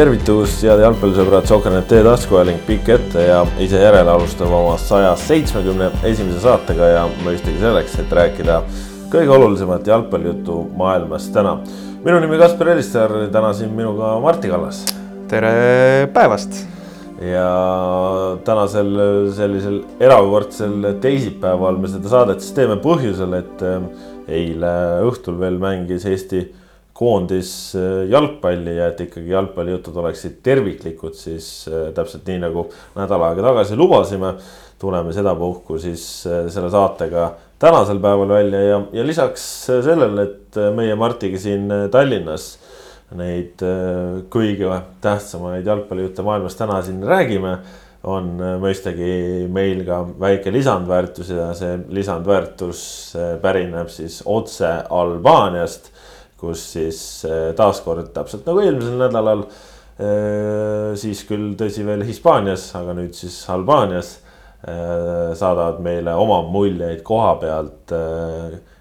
tervitus, head jalgpallisõbrad, Soker.net tee taskuhääling pikk ette ja ise järele alustab oma saja seitsmekümne esimese saatega ja mõistagi selleks, et rääkida kõige olulisemat jalgpallijuttu maailmas täna. minu nimi Kaspar Elistar, täna siin minuga Martti Kallas. tere päevast ja tänasel sellisel erakordsel teisipäeval me seda saadet siis teeme põhjusel, et ähm, eile õhtul veel mängis Eesti koondis äh, jalgpalli ja et ikkagi jalgpallijutud oleksid terviklikud, siis äh, täpselt nii nagu nädal aega tagasi lubasime, tuleme sedapuhku siis äh, selle saatega tänasel päeval välja ja, ja lisaks sellele, et meie Martiga siin Tallinnas neid kõige tähtsamaid jalgpallijutte maailmas täna siin räägime, on mõistagi meil ka väike lisandväärtus ja see lisandväärtus pärineb siis otse Albaaniast, kus siis taaskord täpselt nagu eelmisel nädalal, siis küll tõsi veel Hispaanias, aga nüüd siis Albaanias saadavad meile oma muljeid koha pealt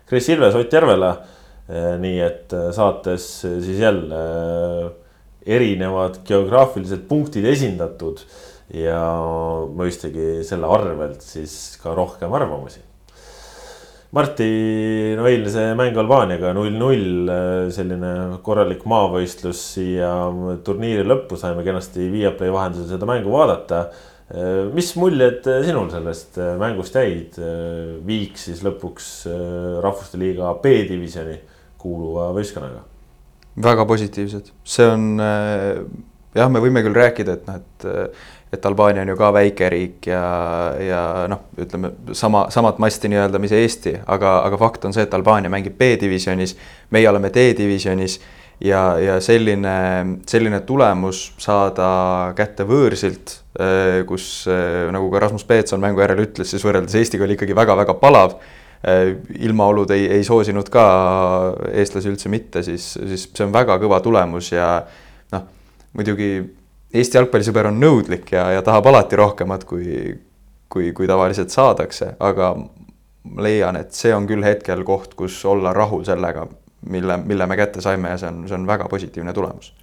Kris Ilves, Ott Järvela Äh, nii et äh, saates äh, siis jälle erinevad geograafilised punktid esindatud ja mõistagi selle arvelt siis ka rohkem arvamusi. Marti, no eilne see mäng Albaaniaga null-null, selline korralik maavõistlus siia turniiri lõppu saime kenasti Viaplay vahendusel seda mängu vaadata. mis muljed sinul sellest mängust jäid? viik siis lõpuks Rahvuste Liiga B-divisjoni kuuluva võistkonnaga? väga positiivsed, see on äh, jah, me võime küll rääkida, et noh, et et Albaania on ju ka väike riik ja, ja noh, ütleme sama, samat masti nii-öelda, mis Eesti, aga, aga fakt on see, et Albaania mängib B-divisjonis, meie oleme D-divisjonis ja, ja selline, selline tulemus saada kätte võõrsilt, äh, kus äh, nagu ka Rasmus Peetson mängu järel ütles, siis võrreldes Eestiga oli ikkagi väga-väga palav Äh, ilmaolud ei, ei soosinud ka eestlasi üldse mitte, siis, siis see on väga kõva tulemus ja noh, muidugi Eesti jalgpallisõber on nõudlik ja, ja tahab alati rohkemat, kui, kui, kui tavaliselt saadakse, aga leian, et see on küll hetkel koht, kus olla rahul sellega, mille, mille me kätte saime ja see on, see on väga positiivne tulemus.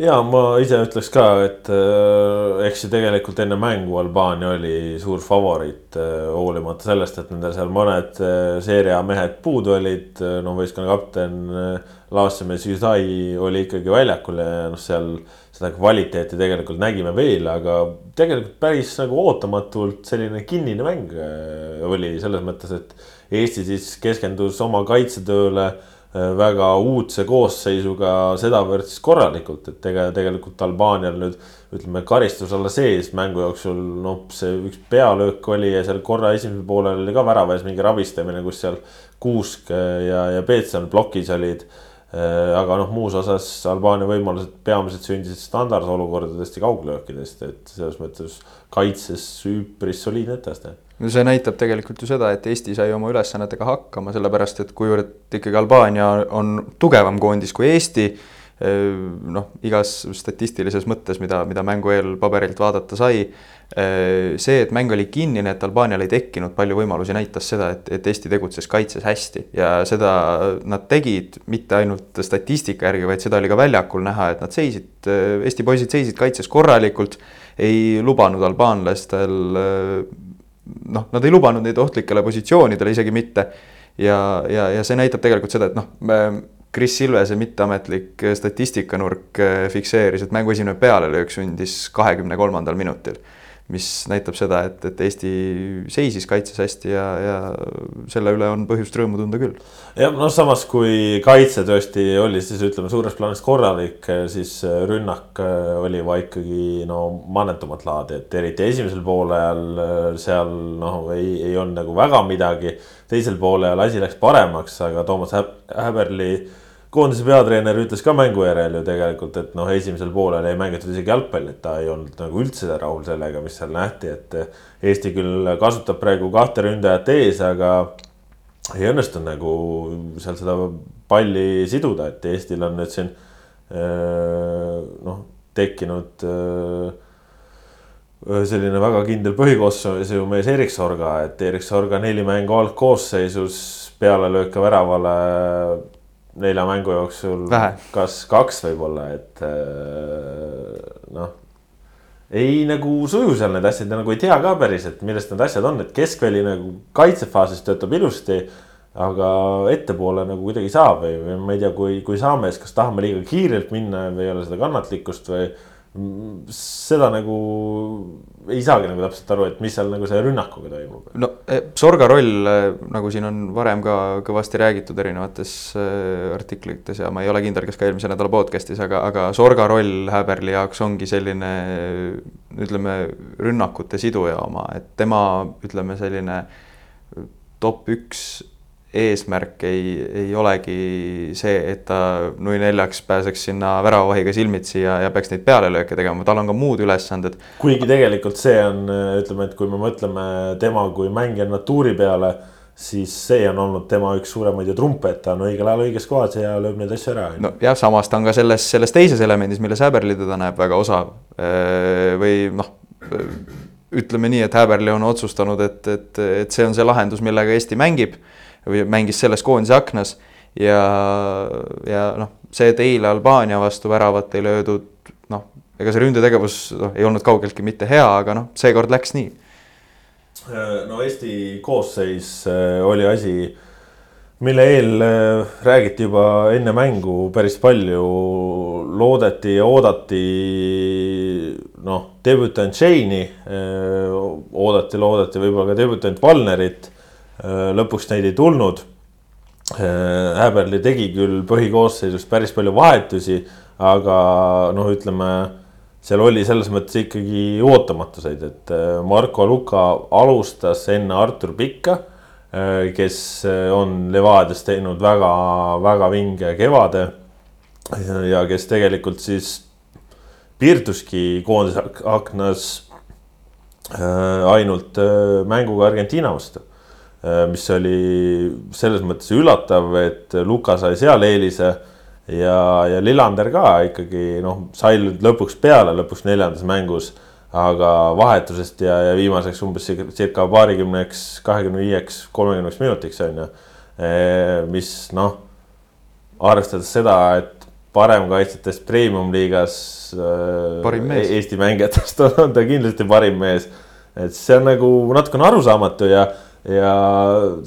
ja ma ise ütleks ka, et äh, eks ju tegelikult enne mängu Albaania oli suur favoriit äh,, hoolimata sellest, et nendel seal mõned äh, seeria mehed puudu olid äh,. no võistkonna kapten äh, Laassemäe Züzai oli ikkagi väljakul ja noh, seal seda kvaliteeti tegelikult nägime veel, aga tegelikult päris nagu ootamatult selline kinnine mäng äh, oli selles mõttes, et Eesti siis keskendus oma kaitsetööle Äh, väga uudse koosseisuga sedavõrd siis korralikult, et ega tegelikult Albaanial nüüd ütleme karistus alla sees mängu jooksul, noh, see üks pealöök oli ja seal korra esimesel poolel oli ka väravas mingi rabistamine, kus seal Kuusk ja, ja Peetson plokis olid. Äh, aga noh, muus osas Albaania võimalused peamiselt sündisid standardolukordadest ja kauglöökidest, et selles mõttes kaitses üpris soliidne etteaste. No see näitab tegelikult ju seda, et Eesti sai oma ülesannetega hakkama, sellepärast et kuivõrd ikkagi Albaania on tugevam koondis kui Eesti, noh, igas statistilises mõttes, mida, mida mängu eel paberilt vaadata sai, eh, see, et mäng oli kinnine, et Albaanial ei tekkinud palju võimalusi, näitas seda, et, et Eesti tegutses kaitses hästi ja seda nad tegid mitte ainult statistika järgi, vaid seda oli ka väljakul näha, et nad seisid, eh, Eesti poisid seisid kaitses korralikult, ei lubanud albaanlastel noh, nad ei lubanud neid ohtlikele positsioonidele isegi mitte. ja, ja, ja see näitab tegelikult seda, et noh, Chris Silvese mitteametlik statistikanurk eh, fikseeris, et mängu esimene pealelöök sündis kahekümne kolmandal minutil mis näitab seda, et, et Eesti seisis kaitses hästi ja, ja selle üle on põhjust rõõmu tunda küll. jah, noh, samas kui kaitse tõesti oli siis ütleme suures plaanis korralik, siis rünnak äh, oli va ikkagi no mannetumat laadi, et eriti esimesel poolajal äh, seal noh, ei, ei olnud nagu väga midagi. teisel poolajal asi läks paremaks, aga Toomas Häberli koondise peatreener ütles ka mängu järel ju tegelikult, et noh, esimesel poolel ei mängitud isegi jalgpalli, et ta ei olnud nagu üldse rahul sellega, mis seal nähti, et. Eesti küll kasutab praegu kahte ründajat ees, aga ei õnnestu nagu seal seda palli siduda, et Eestil on nüüd siin noh, tekkinud selline väga kindel põhikoosseisu mees Erik Sorga, et Erik Sorga neli mängu algkoosseisus pealelööke väravale nelja mängu jooksul Vähe. kas kaks võib-olla, et äh, noh. ei nagu suju seal need asjad ja nagu ei tea ka päriselt, millest need asjad on, et keskväli nagu kaitsefaasis töötab ilusti. aga ettepoole nagu kuidagi ei saa või, või ma ei tea, kui, kui saame, siis kas tahame liiga kiirelt minna või ei ole seda kannatlikkust või seda nagu ei saagi nagu täpselt aru, et mis seal nagu selle rünnakuga toimub. no eh, Sorga roll, eh, nagu siin on varem ka kõvasti räägitud erinevates eh, artiklites ja ma ei ole kindel, kas ka eelmise nädala podcast'is, aga, aga Sorga roll Häberli jaoks ongi selline ütleme, rünnakute siduja oma, et tema ütleme, selline top üks eesmärk ei, ei olegi see, et ta nui neljaks pääseks sinna väravavahiga silmitsi ja, ja peaks neid pealelööke tegema, tal on ka muud ülesanded. kuigi tegelikult see on, ütleme, et kui me mõtleme tema kui mängija natuuri peale, siis see on olnud tema üks suuremaid ju trumpe, et ta on õigel ajal õiges kohas ja lööb neid asju ära. nojah, samas ta on ka selles, selles teises elemendis, milles Häberli teda näeb väga osav või noh ütleme nii, et Häberli on otsustanud, et, et, et see on see lahendus, millega Eesti mängib või mängis selles koondise aknas ja, ja noh, see, et eile Albaania vastu väravat ei löödud, noh, ega see ründetegevus noh, ei olnud kaugeltki mitte hea, aga noh, seekord läks nii. no Eesti koosseis äh, oli asi, mille eel äh, räägiti juba enne mängu päris palju, loodeti ja oodati noh, debütant Shane'i, äh, oodati, loodeti võib-olla ka debütant Valnerit lõpuks neid ei tulnud. Äh, Häberli tegi küll põhikoosseisus päris palju vahetusi, aga noh, ütleme seal oli selles mõttes ikkagi ootamatuseid, et äh, Marko Luka alustas enne Artur Pikka, kes on Levadias teinud väga-väga vinge kevade ja kes tegelikult siis piirduski koondise aknas ainult mänguga Argentiina vastu Äh, mis oli selles mõttes üllatav, et Luka sai seal eelise ja, ja Lillander ka ikkagi noh, sai lõpuks peale lõpuks neljandas mängus. aga vahetusest ja, ja viimaseks umbes circa paarikümneks, kahekümne viieks, kolmekümneks minutiks on ju. Äh, mis noh, arvestades seda, et paremkaitsjatest premium-liigas äh, Eesti mängijatest on ta kindlasti parim mees. et see on nagu natukene arusaamatu ja ja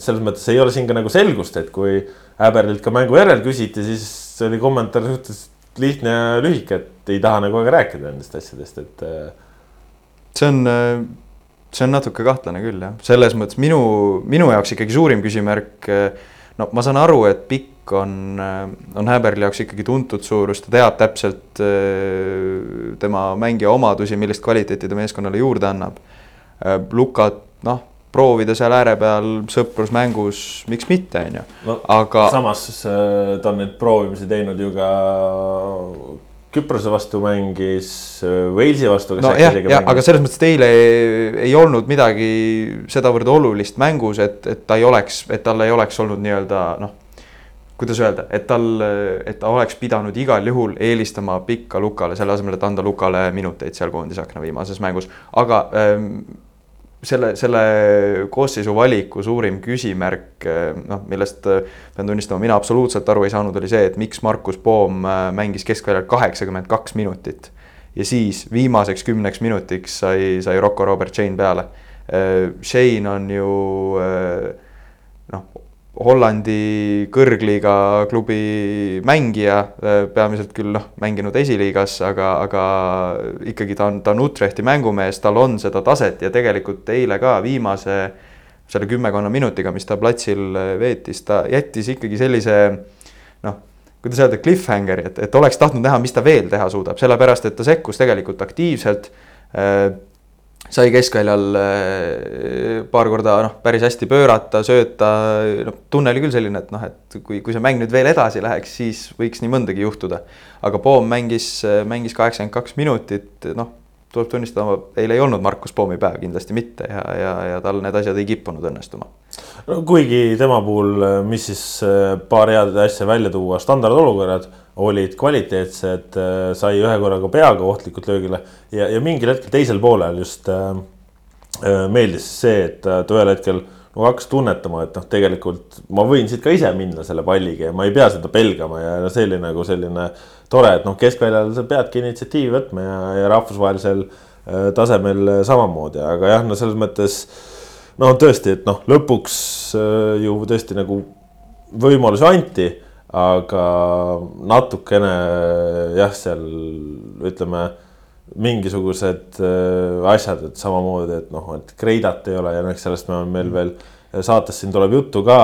selles mõttes ei ole siin ka nagu selgust, et kui Häberlilt ka mängu järel küsiti, siis oli kommentaar suhteliselt lihtne ja lühike, et ei taha nagu väga rääkida nendest asjadest, et. Äh, see on, äh, see on natuke kahtlane küll jah, selles mõttes minu, minu jaoks ikkagi suurim küsimärk. Äh, no ma saan aru, et pikk on, on Häberli jaoks ikkagi tuntud suurus, ta teab täpselt tema mängija omadusi, millist kvaliteeti ta meeskonnale juurde annab. Lukat, noh proovida seal ääre peal sõprusmängus, miks mitte, on ju aga. samas äh, ta on neid proovimisi teinud ju ka Küprose vastu mängis, äh, Walesi vastu. no jah, jah, aga selles mõttes, et eile ei, ei olnud midagi sedavõrd olulist mängus, et, et ta ei oleks, et tal ei oleks olnud nii-öelda noh kuidas öelda, et tal, et ta oleks pidanud igal juhul eelistama pikka Lukale, selle asemel, et anda Lukale minuteid seal koondisakna viimases mängus, aga ähm, selle, selle koosseisu valiku suurim küsimärk, noh, millest pean tunnistama, mina absoluutselt aru ei saanud, oli see, et miks Markus Poom äh, mängis keskväljal kaheksakümmend kaks minutit. ja siis viimaseks kümneks minutiks sai, sai Rocco Robert Shane peale. Shane on ju noh, Hollandi kõrgliiga klubi mängija, äh, peamiselt küll noh, mänginud esiliigas, aga, aga ikkagi ta on, ta on Utrechti mängumees, tal on seda taset ja tegelikult eile ka viimase selle kümmekonna minutiga, mis ta platsil äh, veetis, ta jättis ikkagi sellise noh, kuidas öelda, cliffhangeri, et, et oleks tahtnud näha, mis ta veel teha suudab, sellepärast et ta sekkus tegelikult aktiivselt äh, sai keskväljal äh, paar korda noh, päris hästi pöörata, sööta, noh tunne oli küll selline, et noh, et kui, kui see mäng nüüd veel edasi läheks, siis võiks nii mõndagi juhtuda. aga Poom mängis, mängis kaheksakümmend kaks minutit, noh, tuleb tunnistada, eile ei olnud Markus Poomi päev, kindlasti mitte ja, ja, ja tal need asjad ei kippunud õnnestuma. no kuigi tema puhul, mis siis äh, paar head asja välja tuua, standardolukorrad olid kvaliteetsed, äh, sai ühe korraga peaga ohtlikult löögile ja, ja mingil hetkel teisel poolel just äh, äh meeldis see, et ta ühel hetkel nagu hakkas tunnetama, et noh, tegelikult ma võin siit ka ise minna selle palliga ja ma ei pea seda pelgama ja see oli nagu selline tore, et noh, keskväljal sa peadki initsiatiivi võtma ja, ja rahvusvahelisel äh, tasemel samamoodi, aga jah, no selles mõttes no tõesti, et noh, lõpuks äh, ju tõesti nagu võimalusi anti, aga natukene jah, seal ütleme mingisugused äh, asjad, et samamoodi, et noh, et Kreidat ei ole ja noh, sellest me meil veel saates siin tuleb juttu ka,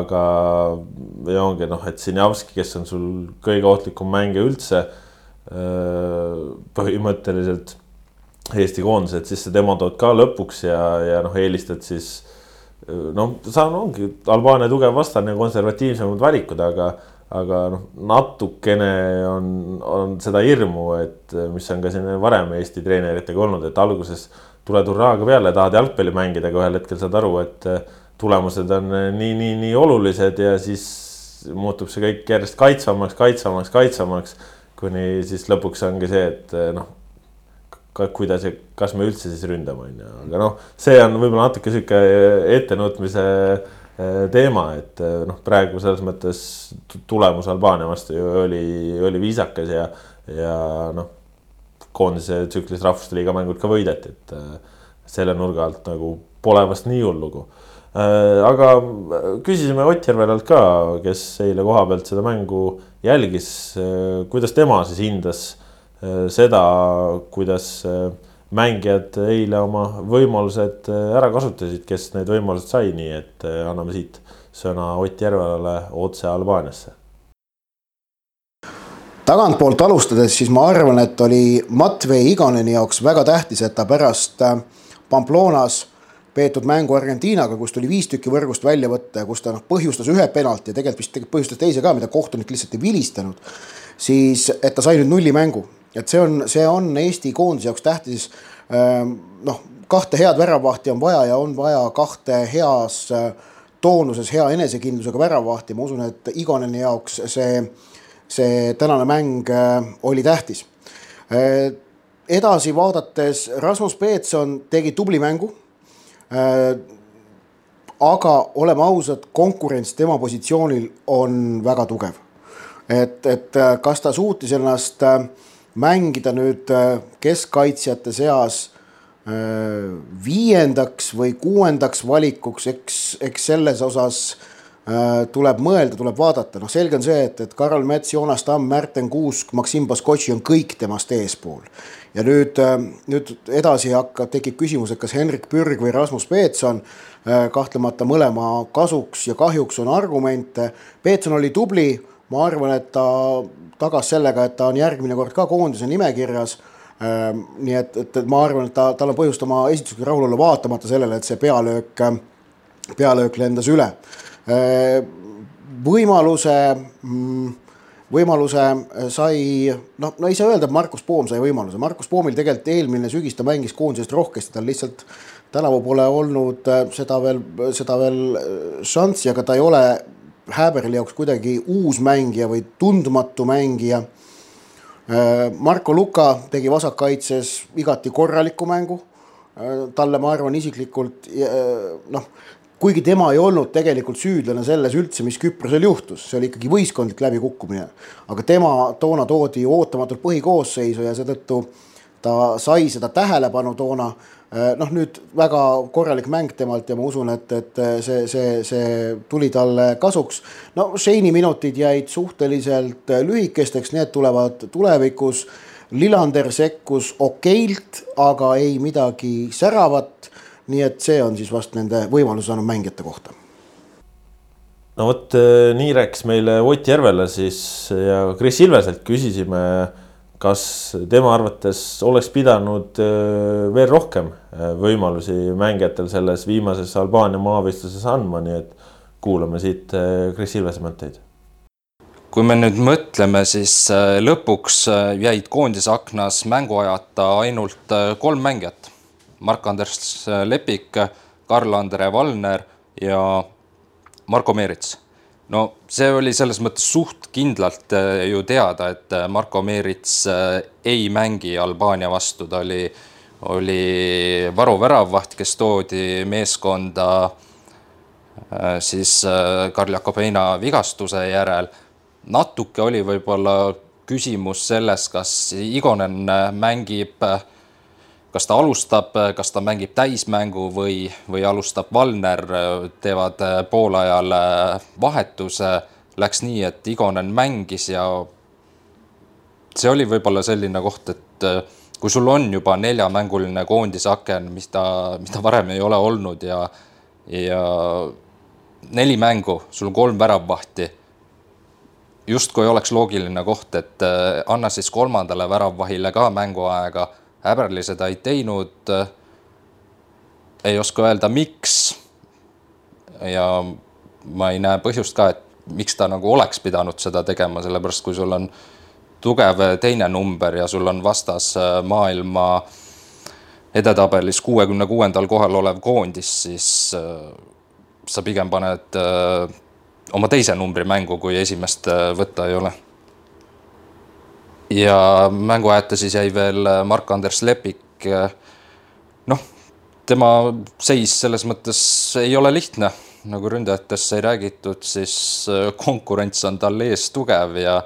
aga ja ongi noh, et Sinjavski, kes on sul kõige ohtlikum mängija üldse äh, põhimõtteliselt Eesti koondised, siis sa tema tood ka lõpuks ja, ja noh, eelistad siis noh, on, ongi Albaania tugev vastane, konservatiivsemad valikud, aga aga noh, natukene on, on seda hirmu, et mis on ka siin varem Eesti treeneritega olnud, et alguses tuled hurraaga peale, tahad jalgpalli mängida, aga ühel hetkel saad aru, et tulemused on nii, nii, nii olulised ja siis muutub see kõik järjest kaitsvamaks, kaitsvamaks, kaitsvamaks, kuni siis lõpuks ongi see, et noh, kuidas ja kas me üldse siis ründame, on ju, aga noh, see on võib-olla natuke sihuke ettenutmise teema, et äh, noh, praegu selles mõttes tulemus Albaania vastu ju oli, oli viisakas ja, ja noh, koondise tsüklis Rahvuste Liiga mängud ka võideti, et äh, selle nurga alt nagu pole vast nii hull lugu. aga küsisime Ott Järvelalt ka, kes eile koha pealt seda mängu jälgis, kuidas tema siis hindas seda, kuidas mängijad eile oma võimalused äh, ära kasutasid, kes need võimalused sai, nii et äh, anname siit sõna Ott Järvelale otse Albaaniasse. tagantpoolt alustades, siis ma arvan, et oli Matvei Igoneni jaoks väga tähtis, et ta pärast äh, Pamplonas peetud mängu Argentiinaga, kus tuli viis tükki võrgust välja võtta ja kus ta noh, põhjustas ühe penalti ja tegelikult vist põhjustas teise ka, mida kohtunik lihtsalt ei vilistanud. siis, et ta sai nüüd nullimängu et see on, see on Eesti koondise jaoks tähtis. Ehm, noh, kahte head väravahti on vaja ja on vaja kahte heas äh, toonuses, hea enesekindlusega väravahti, ma usun, et Igoneni jaoks see, see tänane mäng äh, oli tähtis. Äh, edasi vaadates Rasmus Peetson tegi tubli mängu. aga oleme ausad, konkurents tema positsioonil on väga tugev. et, et kas ta suutis ennast äh, mängida nüüd äh, keskkaitsjate seas äh, viiendaks või kuuendaks valikuks, eks, eks selles osas äh, tuleb mõelda, tuleb vaadata, noh, selge on see, et, et Karl Mets, Joonas Tamm, Märten Kuusk, Maksim Baskotši on kõik temast eespool. ja nüüd, nüüd edasi hakkab, tekib küsimus, et kas Henrik Pürg või Rasmus Peetson, kahtlemata mõlema kasuks ja kahjuks on argumente. Peetson oli tubli, ma arvan, et ta tagas sellega, et ta on järgmine kord ka koondise nimekirjas. Ehm, nii et, et, et ma arvan, et ta, tal on põhjust oma esitusega rahul olla, vaatamata sellele, et see pealöök, pealöök lendas üle. Ehm, võimaluse, mm, võimaluse sai, noh, no ei saa öelda, et Markus Poom sai võimaluse, Markus Poomil tegelikult eelmine sügis ta mängis koondisest rohkesti, tal lihtsalt tänavu pole olnud äh, seda veel, seda veel äh, šanssi, aga ta ei ole Häberli jaoks kuidagi uus mängija või tundmatu mängija. Äh, Marko Luka tegi vasakkaitses igati korraliku mängu. Äh, talle, ma arvan isiklikult äh, noh, kuigi tema ei olnud tegelikult süüdlane selles üldse, mis Küprosel juhtus, see oli ikkagi võistkondlik läbikukkumine. aga tema toona toodi ootamatult põhikoosseisu ja seetõttu ta sai seda tähelepanu toona noh, nüüd väga korralik mäng temalt ja ma usun, et, et see, see, see tuli talle kasuks. no Shane'i minutid jäid suhteliselt lühikesteks, need tulevad tulevikus. Lillander sekkus okeilt, aga ei midagi säravat. nii et see on siis vast nende võimaluse saanud mängijate kohta no vot äh, nii rääkis meile Ott Järvela siis ja Kris Ilveselt küsisime kas tema arvates oleks pidanud äh, veel rohkem äh, võimalusi mängijatel selles viimases Albaania maavõistluses andma, nii et kuulame siit äh, Kris Ilvese mõtteid. kui me nüüd mõtleme, siis lõpuks jäid koondise aknas mänguajata ainult kolm mängijat. Mark-Andres Lepik, Karl-Andre Valner ja Marko Meerits no see oli selles mõttes suht kindlalt äh, ju teada, et äh, Marko Meerits äh, ei mängi Albaania vastu, ta oli, oli varuväravvaht, kes toodi meeskonda siis Karl Jakobeina vigastuse järel. natuke oli võib-olla küsimus selles, kas Igonen mängib, kas ta alustab, kas ta mängib täismängu või, või alustab Valner, teevad poolajal vahetuse. Läks nii, et Igonen mängis ja see oli võib-olla selline koht, et kui sul on juba neljamänguline koondisaken, mis ta, mis ta varem ei ole olnud ja, ja neli mängu, sul on kolm väravvahti justkui oleks loogiline koht, et äh, anna siis kolmandale väravvahile ka mänguaega. Häberli seda ei teinud. ei oska öelda, miks. ja ma ei näe põhjust ka, et miks ta nagu oleks pidanud seda tegema, sellepärast kui sul on tugev teine number ja sul on vastas äh, maailma edetabelis kuuekümne kuuendal kohal olev koondis, siis äh, sa pigem paned oma teise numbri mängu, kui esimest äh, võtta ei ole. Ja mänguajata siis jäi veel äh, Mark-Anders Lepik. Äh, noh, tema seis selles mõttes ei ole lihtne, nagu ründajatest sai räägitud, siis konkurents on tal ees tugev ja,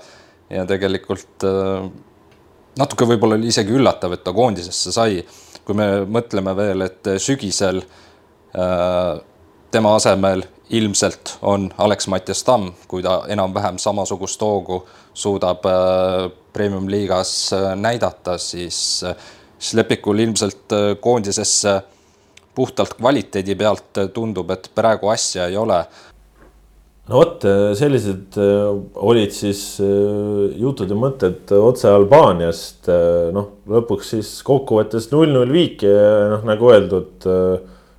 ja tegelikult natuke võib-olla oli isegi üllatav, et ta koondisesse sai. kui me mõtleme veel, et sügisel tema asemel ilmselt on Alex-Mattias Tamm, kui ta enam-vähem samasugust hoogu suudab äh, premium-liigas äh, näidata, siis, äh, siis Lepikul ilmselt koondisesse puhtalt kvaliteedi pealt tundub, et praegu asja ei ole. no vot, sellised olid siis jutud ja mõtted otse Albaaniast. noh, lõpuks siis kokkuvõttes null-null viik ja noh, nagu öeldud,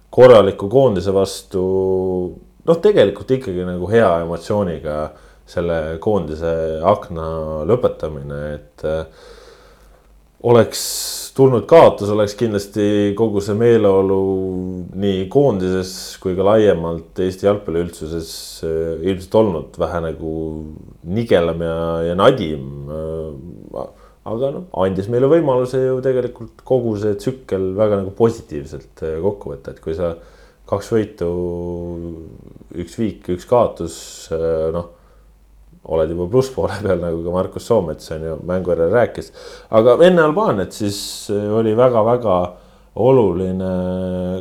korraliku koondise vastu noh, tegelikult ikkagi nagu hea emotsiooniga selle koondise akna lõpetamine, et äh, oleks tulnud kaotus, oleks kindlasti kogu see meeleolu nii koondises kui ka laiemalt Eesti jalgpalli üldsuses äh, ilmselt olnud vähe nagu nigelam ja, ja nadim. Äh, aga noh, andis meile võimaluse ju tegelikult kogu see tsükkel väga nagu positiivselt kokku võtta, et kui sa kaks võitu, üks viik, üks kaotus, äh, noh oled juba plusspoole peal, nagu ka Markus Soomets on ju mängu järel rääkis. aga enne Albaaniat siis äh, oli väga-väga oluline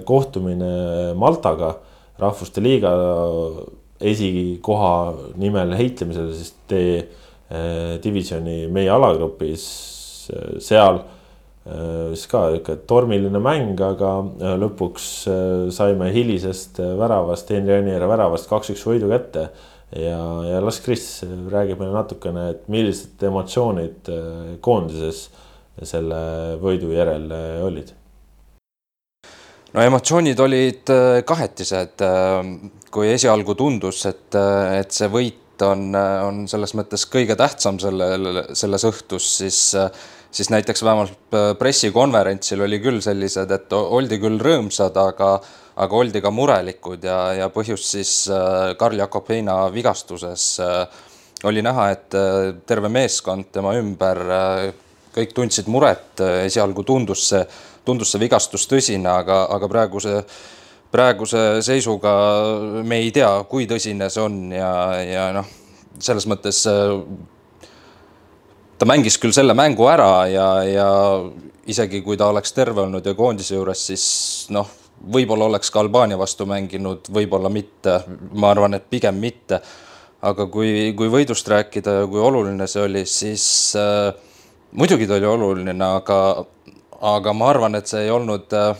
kohtumine Maltaga, rahvuste liiga esikoha nimel heitlemisel siis tee äh, divisjoni meie alagrupis seal siis ka ikka tormiline mäng, aga äh, lõpuks äh, saime hilisest väravast, Henri Aniera väravast kaks-üks võidu kätte. ja, ja las Kris räägib meile natukene, et millised emotsioonid koondises selle võidu järel olid no emotsioonid olid kahetised, kui esialgu tundus, et, et see võit on, on selles mõttes kõige tähtsam sellel, selles õhtus, siis siis näiteks vähemalt äh, pressikonverentsil oli küll sellised, et oldi küll rõõmsad, aga, aga oldi ka murelikud ja, ja põhjus siis äh, Karl Jakob Heina vigastuses äh, oli näha, et terve meeskond tema ümber, kõik tundsid muret, esialgu tundus see, tundus see vigastus tõsine, aga, aga praeguse praeguse seisuga me ei tea, kui tõsine see on ja, ja noh, selles mõttes ta mängis küll selle mängu ära ja, ja isegi kui ta oleks terve olnud ja koondise juures, siis noh, võib-olla oleks ka Albaania vastu mänginud, võib-olla mitte, ma arvan, et pigem mitte. aga kui, kui võidust rääkida ja kui oluline see oli, siis äh, muidugi ta oli oluline, aga, aga ma arvan, et see ei olnud äh,,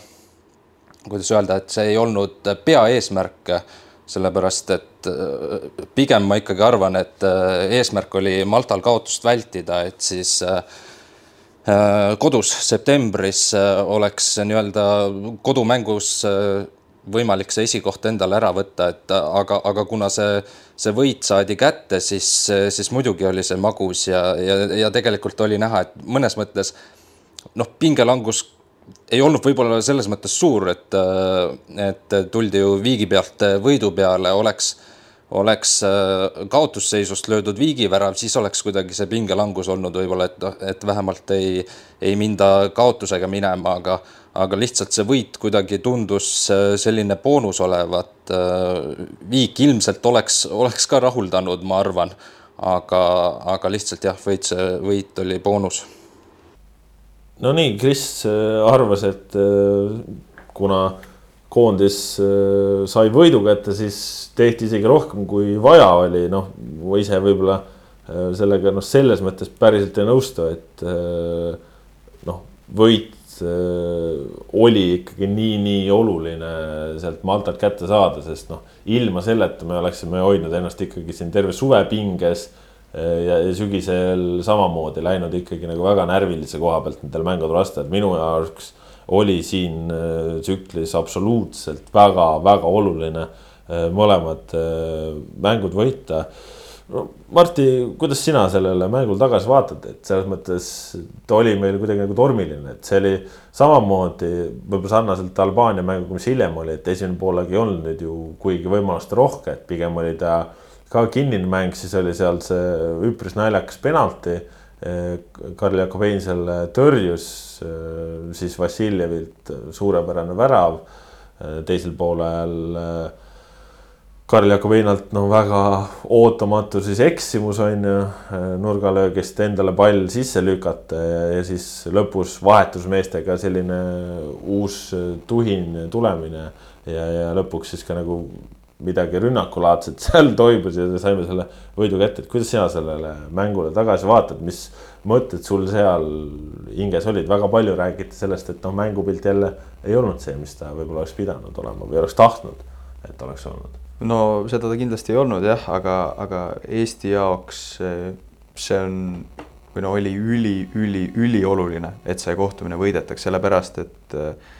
kuidas öelda, et see ei olnud peaeesmärk äh, sellepärast et äh, pigem ma ikkagi arvan, et äh, eesmärk oli Maltal kaotust vältida, et siis äh, kodus septembris oleks nii-öelda kodumängus võimalik see esikoht endale ära võtta, et aga, aga kuna see, see võit saadi kätte, siis, siis muidugi oli see magus ja, ja, ja tegelikult oli näha, et mõnes mõttes noh, pingelangus ei olnud võib-olla selles mõttes suur, et, et tuldi ju viigi pealt võidu peale, oleks, oleks kaotusseisust löödud viigivärav, siis oleks kuidagi see pingelangus olnud võib-olla, et, et vähemalt ei, ei minda kaotusega minema, aga, aga lihtsalt see võit kuidagi tundus selline boonus olevat. viik ilmselt oleks, oleks ka rahuldanud, ma arvan, aga, aga lihtsalt jah, võit, võit oli boonus no nii, Kris äh, arvas, et äh, kuna koondis äh, sai võidu kätte, siis tehti isegi rohkem, kui vaja oli, noh, ma ise võib-olla sellega noh, selles mõttes päriselt ei nõustu, et noh, võit oli ikkagi nii-nii oluline sealt Maltalt kätte saada, sest noh, ilma selleta me oleksime hoidnud ennast ikkagi siin terve suve pinges ja, ja sügisel samamoodi läinud ikkagi nagu väga närvilise koha pealt nendel mängudel vastu, et minu jaoks oli siin äh, tsüklis absoluutselt väga-väga oluline äh, mõlemad äh, mängud võita. No Marti, kuidas sina sellele mängule tagasi vaatad, et selles mõttes ta oli meil kuidagi nagu tormiline, et see oli samamoodi võib-olla sarnaselt Albaania mänguga, mis hiljem oli, et esimene poolegi ei olnud nüüd ju kuigi võimaluste rohke, et pigem oli ta äh, ka kinnine mäng, siis oli seal see üpris naljakas penalti. Karl Jakobein selle tõrjus, siis Vassiljevilt suurepärane värav. teisel poolel Karl Jakobeinalt no väga ootamatu siis eksimus on ju, nurgalöögist endale pall sisse lükata ja, ja siis lõpus vahetusmeestega selline uus tuhin tulemine ja, ja lõpuks siis ka nagu midagi rünnakulaadset seal toimus ja saime selle võidu kätte, et kuidas sina sellele mängule tagasi vaatad, mis mõtted sul seal hinges olid, väga palju räägiti sellest, et noh, mängupilt jälle ei olnud see, mis ta võib-olla oleks pidanud olema või oleks tahtnud, et oleks olnud. no seda ta kindlasti ei olnud jah, aga, aga Eesti jaoks see on või no oli üli, üli, ülioluline, et see kohtumine võidetaks, sellepärast et äh,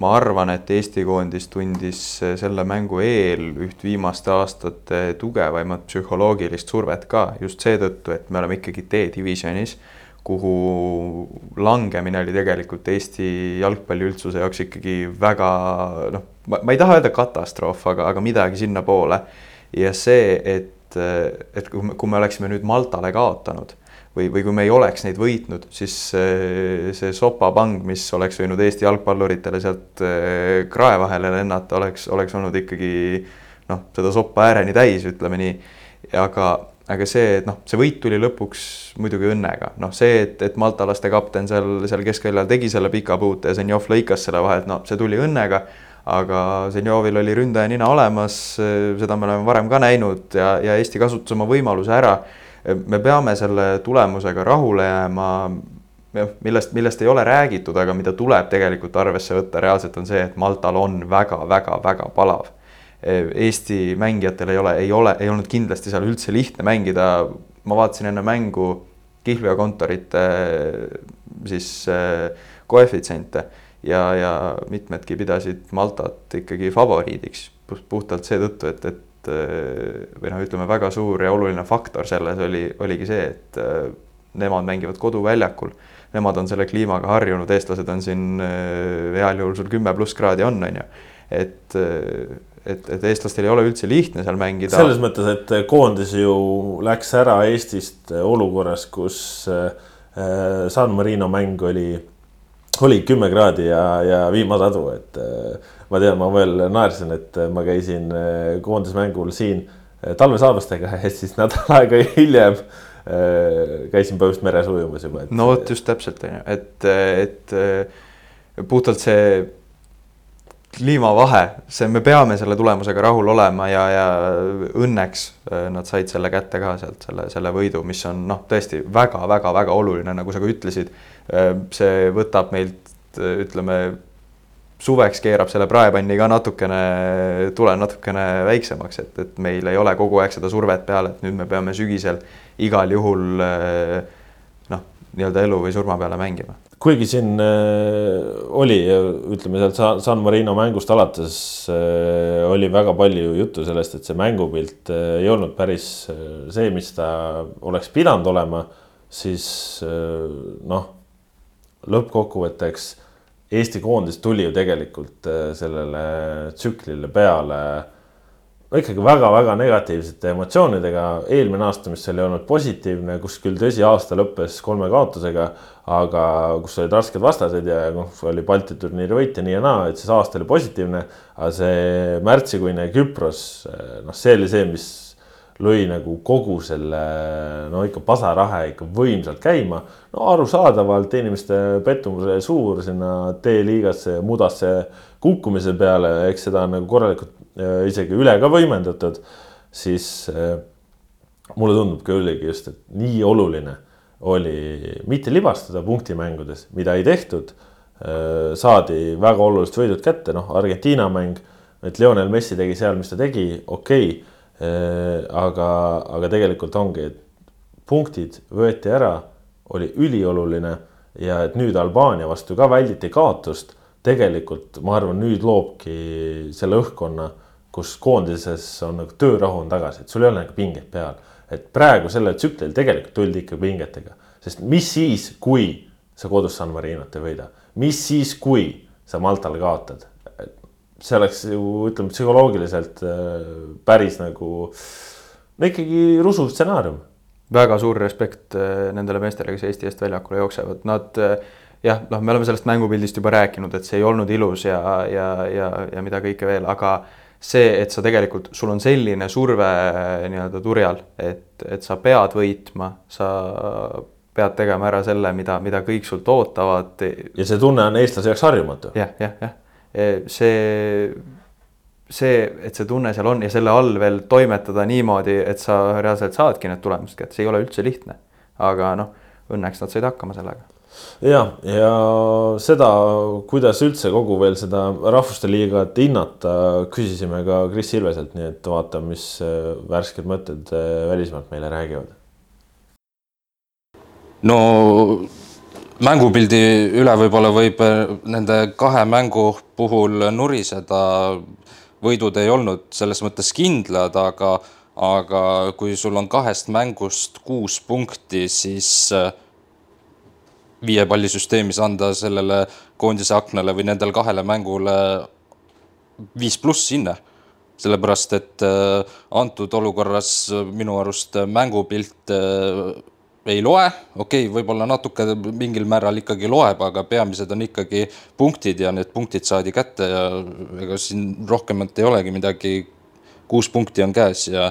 ma arvan, et Eesti koondis tundis selle mängu eel üht viimaste aastate tugevaimat psühholoogilist survet ka just seetõttu, et me oleme ikkagi D-divisjonis, kuhu langemine oli tegelikult Eesti jalgpalli üldsuse jaoks ikkagi väga noh, ma ei taha öelda katastroof, aga, aga midagi sinnapoole. ja see, et, et kui me, kui me oleksime nüüd Maltale kaotanud või, või kui me ei oleks neid võitnud, siis see, see sopapang, mis oleks võinud Eesti jalgpalluritele sealt eh, krae vahele lennata, oleks, oleks olnud ikkagi noh, seda soppa ääreni täis, ütleme nii. aga, aga see, et noh, see võit tuli lõpuks muidugi õnnega, noh, see, et, et maltalaste kapten seal, seal keskväljal tegi selle pika puute ja Zenjov lõikas selle vahelt, no see tuli õnnega. Aga Zenjovil oli ründaja nina olemas, seda me oleme varem ka näinud ja, ja Eesti kasutas oma võimaluse ära me peame selle tulemusega rahule jääma, millest, millest ei ole räägitud, aga mida tuleb tegelikult arvesse võtta reaalselt on see, et Maltal on väga-väga-väga palav. Eesti mängijatel ei ole, ei ole, ei olnud kindlasti seal üldse lihtne mängida. ma vaatasin enne mängu Kihlveo kontorite siis koefitsiente ja, ja mitmedki pidasid Maltat ikkagi favoriidiks puhtalt seetõttu, et, et et eh, või noh, ütleme väga suur ja oluline faktor selles oli, oligi see, et eh, nemad mängivad koduväljakul. Nemad on selle kliimaga harjunud, eestlased on siin eh, heal juhul sul kümme pluss kraadi on, on ju. et, et, et eestlastel ei ole üldse lihtne seal mängida. selles mõttes, et koondis ju läks ära Eestist olukorras, kus San Marino mäng oli, oli kümme kraadi ja, ja vihmasadu, et ma tean, ma veel naersin, et ma käisin eh, koondismängul siin eh, talvesaabastega ja siis nädal aega hiljem eh, käisin põhimõtteliselt meres ujumas juba et.... no vot just täpselt on ju, et, et puhtalt see kliimavahe, see, me peame selle tulemusega rahul olema ja, ja õnneks nad said selle kätte ka sealt, selle, selle võidu, mis on noh, tõesti väga-väga-väga oluline, nagu sa ka ütlesid. see võtab meilt ütleme suveks keerab selle praepanni ka natukene, tule natukene väiksemaks, et, et meil ei ole kogu aeg seda survet peal, et nüüd me peame sügisel igal juhul eh, noh, nii-öelda elu või surma peale mängima. kuigi siin äh, oli, ütleme sealt San Marino mängust alates äh, oli väga palju juttu sellest, et see mängupilt ei olnud päris see, mis ta oleks pidanud olema, siis noh, lõppkokkuvõtteks Eesti koondis tuli ju tegelikult äh, sellele tsüklile peale ikkagi väga-väga negatiivsete emotsioonidega. eelmine aasta, mis oli olnud positiivne, kus küll tõsi, aasta lõppes kolme kaotusega, aga kus olid rasked vastased ja noh, oli Balti turniiri võitja nii ja naa, et siis aasta oli positiivne. aga see märtsikuine Küpros, noh, see oli see, mis lõi nagu kogu selle no ikka pasarahe ikka võimsalt käima. no arusaadavalt inimeste pettumus oli suur sinna D-liigasse mudasse kukkumise peale, eks seda on nagu korralikult isegi üle ka võimendatud, siis äh, mulle tundub küllegi just, et nii oluline oli mitte libastada punktimängudes, mida ei tehtud. Äh, saadi väga olulised võidud kätte, noh, Argentiina mäng, et Lionel Messi tegi seal, mis ta tegi, okei okay.. Äh, aga, aga tegelikult ongi, et punktid võeti ära, oli ülioluline ja et nüüd Albaania vastu ka välditi kaotust. tegelikult ma arvan, nüüd loobki selle õhkkonna kus koondises on nagu töörahu on tagasi, et sul ei ole nagu pinget peal. et praegu sellel tsüklil tegelikult tuldi ikka pingetega, sest mis siis, kui sa kodus San Marinot ei võida, mis siis, kui sa Maltale kaotad? See oleks ju ütleme psühholoogiliselt äh, päris nagu no ikkagi rusuv stsenaarium. väga suur respekt äh, nendele meestele, kes Eesti eest väljakule jooksevad, nad äh, jah, noh, me oleme sellest mängupildist juba rääkinud, et see ei olnud ilus ja, ja, ja, ja mida kõike veel, aga see, et sa tegelikult, sul on selline surve nii-öelda turjal, et, et sa pead võitma, sa pead tegema ära selle, mida, mida kõik sult ootavad. ja see tunne on eestlase jaoks harjumatu ja,. jah, jah, jah. See, see, et see tunne seal on ja selle all veel toimetada niimoodi, et sa reaalselt saadki need tulemused kätte, see ei ole üldse lihtne. aga noh, õnneks nad said hakkama sellega ja, ja seda, kuidas üldse kogu veel seda Rahvuste Liigat hinnata, küsisime ka Kris Ilveselt, nii et vaatame, mis äh, värsked mõtted äh, välismaalt meile räägivad. no mängupildi üle võib-olla võib äh, nende kahe mängu puhul nuriseda. võidud ei olnud selles mõttes kindlad, aga, aga kui sul on kahest mängust kuus punkti, siis viie palli süsteemis anda sellele koondise aknale või nendele kahele mängule viis pluss hinne. sellepärast, et äh, antud olukorras minu arust mängupilt äh, ei loe, okei okay,, võib-olla natuke mingil määral ikkagi loeb, aga peamised on ikkagi punktid ja need punktid saadi kätte ja ega siin rohkemat ei olegi midagi. kuus punkti on käes ja,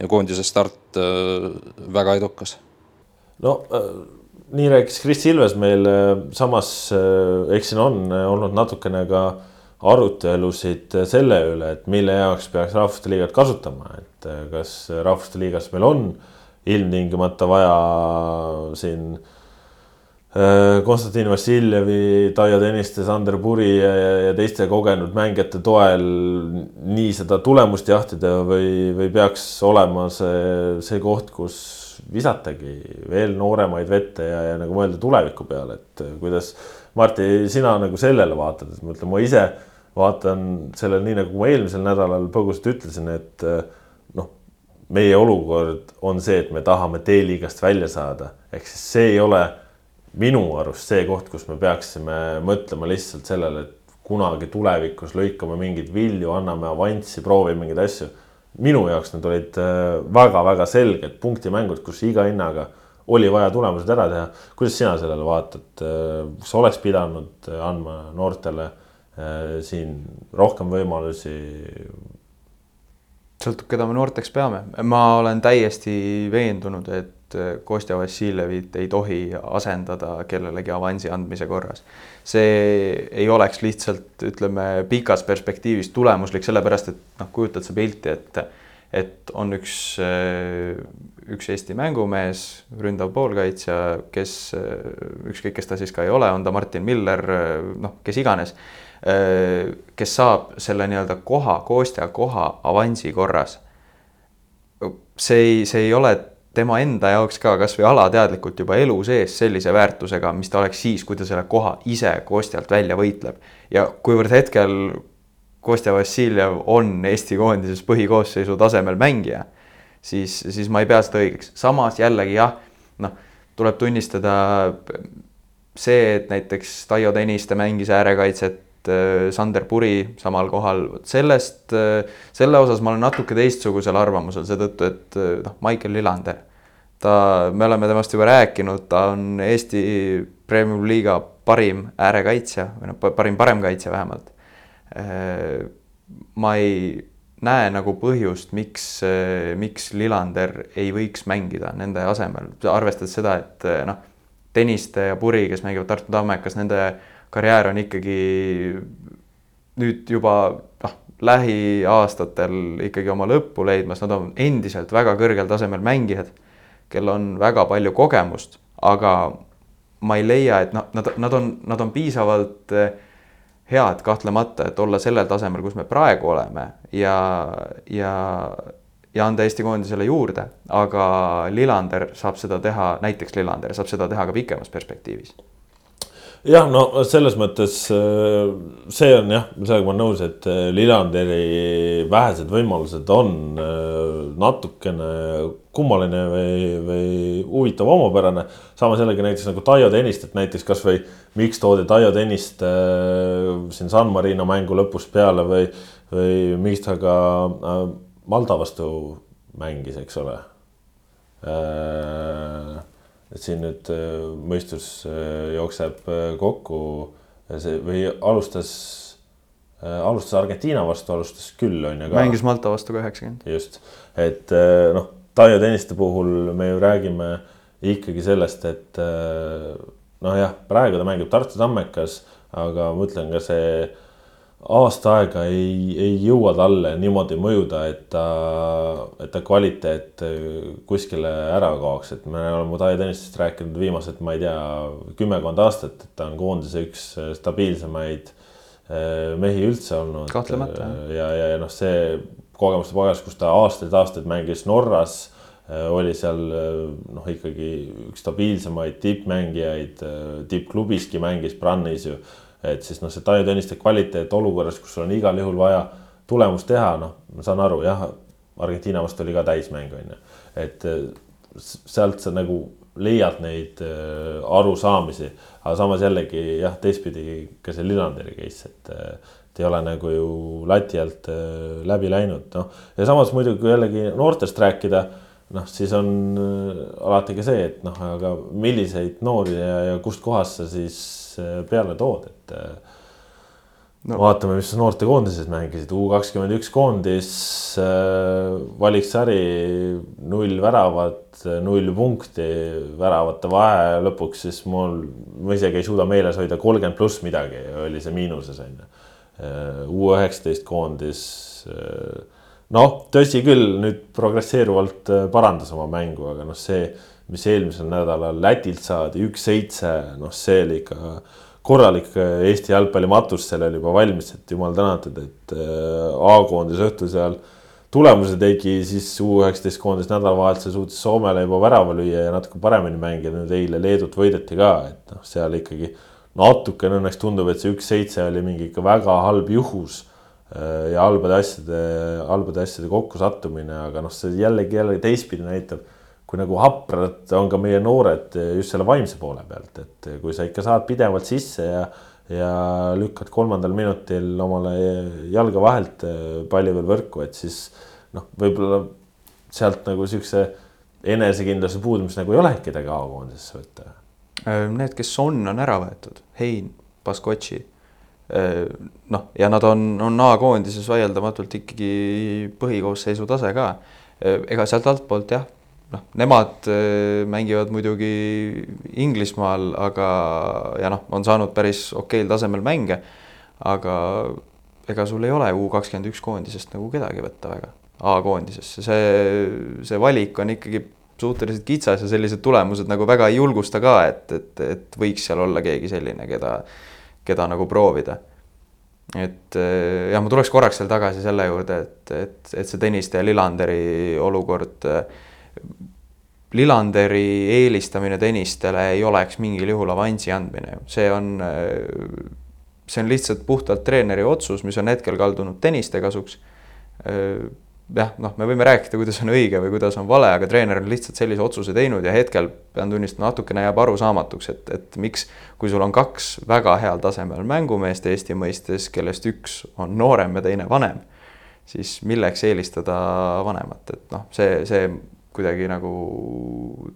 ja koondise start äh, väga edukas. no äh nii rääkis Kris Ilves meil, samas äh, eks siin on äh, olnud natukene ka arutelusid selle üle, et mille jaoks peaks Rahvuste Liigat kasutama, et äh, kas Rahvuste Liigas meil on ilmtingimata vaja siin Konstantin Vassiljevi, Taio Tõniste, Sander Puri ja, ja teiste kogenud mängijate toel nii seda tulemust jahtida või, või peaks olema see, see koht, kus visatagi veel nooremaid vette ja, ja nagu mõelda tuleviku peale, et äh, kuidas Martti, sina nagu sellele vaatad, et ma ütlen, ma ise vaatan sellele nii nagu ma eelmisel nädalal põgusalt ütlesin, et äh, noh, meie olukord on see, et me tahame D-liigast välja saada, ehk siis see ei ole minu arust see koht, kus me peaksime mõtlema lihtsalt sellele, et kunagi tulevikus lõikame mingeid vilju, anname avanssi, proovime mingeid asju minu jaoks need olid väga-väga äh, selged punktimängud, kus iga hinnaga oli vaja tulemused ära teha. kuidas sina sellele vaatad, äh, kas oleks pidanud äh, andma noortele siin rohkem võimalusi? Sõltub, keda me noorteks peame, ma olen täiesti veendunud, et Kostja Vassiljevit ei tohi asendada kellelegi avansi andmise korras. See ei oleks lihtsalt, ütleme, pikas perspektiivis tulemuslik, sellepärast et noh, kujutad sa pilti, et et on üks, üks Eesti mängumees, ründav poolkaitsja, kes ükskõik, kes ta siis ka ei ole, on ta Martin Miller, noh, kes iganes, kes saab selle nii-öelda koha, koostja koha avansi korras. see ei, see ei ole tema enda jaoks ka kasvõi alateadlikult juba elu sees sellise väärtusega, mis ta oleks siis, kui ta selle koha ise Kostjalt välja võitleb. ja kuivõrd hetkel Kostja Vassiljev on Eesti koondises põhikoosseisu tasemel mängija, siis, siis ma ei pea seda õigeks. samas jällegi jah, noh, tuleb tunnistada see, et näiteks Taio Tõniste mängis äärekaitset äh, Sander Puri samal kohal, vot sellest, selle osas ma olen natuke teistsugusel arvamusel seetõttu, et noh, Maicel Lillander, ta, me oleme temast juba rääkinud, ta on Eesti Premium liiga parim äärekaitsja või noh, parim paremkaitsja vähemalt. ma ei näe nagu põhjust, miks, miks Lillander ei võiks mängida nende asemel, arvestades seda, et noh, Tõniste ja Puri, kes mängivad Tartu Tammekas, nende karjäär on ikkagi nüüd juba noh, lähiaastatel ikkagi oma lõppu leidmas, nad on endiselt väga kõrgel tasemel mängijad, kel on väga palju kogemust, aga ma ei leia, et noh, nad, nad on, nad on piisavalt eh, head kahtlemata, et olla sellel tasemel, kus me praegu oleme ja, ja ja anda Eesti koondisele juurde, aga Lillander saab seda teha, näiteks Lillander saab seda teha ka pikemas perspektiivis jah, no selles mõttes äh, see on jah, sellega ma olen nõus, et äh, Lillanderi vähesed võimalused on äh, natukene kummaline või, või huvitav, omapärane. samas jällegi näiteks nagu Taio Tõnist, et näiteks kasvõi miks toodi Taio Tõnist siin San Marino mängu lõpus peale või, või miks ta ka Malta vastu mängis, eks ole et siin nüüd äh, mõistus äh, jookseb äh, kokku see või alustas, alustas Argentiina vastu, alustas küll on ju ka. mängis Malta vastu ka üheksakümmend. just, et noh, Taio Tõniste puhul me ju räägime ikkagi sellest, et noh, jah, praegu ta mängib Tartu Tammekas, aga ma ütlen ka see aasta aega ei, ei jõua talle niimoodi mõjuda, et ta, et ta kvaliteet kuskile ära kaoks, et me oleme Taia Tõnistest rääkinud viimased, ma ei tea, kümmekond aastat, et ta on koondise üks stabiilsemaid eh, mehi üldse olnud. kahtlemata. ja, ja, ja noh, see kogemuste pagas, kus ta aastaid-aastaid mängis Norras, oli seal noh, ikkagi üks stabiilsemaid tippmängijaid, tippklubiski mängis Brannis ju et siis noh, see Taio Tõniste kvaliteet olukorras, kus sul on igal juhul vaja tulemust teha, noh, ma saan aru, jah, Argentiina vastu oli ka täismäng, on ju. et äh, sealt sa nagu leiad neid äh, arusaamisi, aga samas jällegi jah, teistpidi ka see Lillanderi case, et äh, et ei ole nagu ju lati alt läbi läinud, noh. ja samas muidugi, kui jällegi noortest rääkida, noh, siis on alati ka see, et noh, aga milliseid noori ja, ja kustkohast sa siis peale tood, et äh, no. vaatame, mis noortekoondised mängisid, U kakskümmend üks koondis, äh, valiksari null väravat, null punkti, väravate vahe lõpuks siis mul, ma isegi ei suuda meeles hoida, kolmkümmend pluss midagi oli see miinuses on ju. Äh, U üheksateist koondis noh, tõsi küll, nüüd progresseeruvalt parandas oma mängu, aga noh, see mis eelmisel nädalal Lätilt saadi, üks-seitse, noh, see oli ikka korralik äh, Eesti jalgpallimatus, seal oli juba valmis, et jumal tänatud, et äh, A-koondis õhtul seal tulemuse tegi, siis U üheksateist koondis nädalavahetusel suutis Soomele juba värava lüüa ja natuke paremini mängida, nüüd eile Leedut võideti ka, et noh, seal ikkagi natukene õnneks tundub, et see üks-seitse oli mingi ikka väga halb juhus äh, ja halbade asjade, halbade asjade kokkusattumine, aga noh, see jällegi jällegi teistpidi näitab kui nagu haprad on ka meie noored just selle vaimse poole pealt, et kui sa ikka saad pidevalt sisse ja ja lükkad kolmandal minutil omale jalga vahelt palli veel võrku, et siis noh, võib-olla sealt nagu siukse enesekindluse puudumist nagu ei olegi kedagi A-koondisesse võtta. Äh, need, kes on, on ära võetud, Hein, Baskotši. Äh, noh, ja nad on, on A-koondises vaieldamatult ikkagi põhikoosseisu tase ka. Äh, ega sealt altpoolt jah noh, nemad äh, mängivad muidugi Inglismaal, aga ja noh, on saanud päris okeil tasemel mänge. aga ega sul ei ole U kakskümmend üks koondisest nagu kedagi võtta väga, A-koondisesse, see, see valik on ikkagi suhteliselt kitsas ja sellised tulemused nagu väga ei julgusta ka, et, et, et võiks seal olla keegi selline, keda, keda nagu proovida. et äh, jah, ma tuleks korraks veel tagasi selle juurde, et, et, et see Tõniste ja Lillanderi olukord äh, Lillanderi eelistamine tennistele ei oleks mingil juhul avansi andmine, see on, see on lihtsalt puhtalt treeneri otsus, mis on hetkel kaldunud tenniste kasuks. jah, noh, me võime rääkida, kuidas on õige või kuidas on vale, aga treener on lihtsalt sellise otsuse teinud ja hetkel pean tunnistama, natukene jääb arusaamatuks, et, et miks, kui sul on kaks väga heal tasemel mängumeest Eesti mõistes, kellest üks on noorem ja teine vanem, siis milleks eelistada vanemat, et noh, see, see kuidagi nagu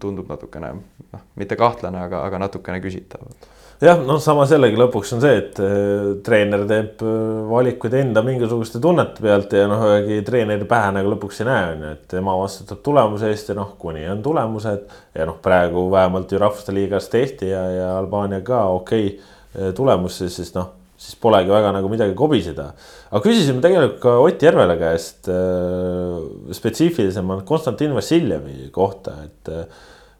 tundub natukene noh, mitte kahtlane, aga, aga natukene küsitav jah, noh, samas jällegi lõpuks on see, et äh, treener teeb äh, valikuid enda mingisuguste tunnete pealt ja noh, ühegi treeneri pähe nagu lõpuks ei näe, on ju, et tema vastutab tulemuse eest ja noh, kuni on tulemused ja noh, praegu vähemalt ju Rahvuste Liigas tehti ja, ja Albaania ka okei okay, äh, tulemus, siis noh, siis polegi väga nagu midagi kobiseda. Aga küsisime tegelikult ka Ott Järvele käest äh, spetsiifilisemalt Konstantin Vassiljevi kohta, et äh,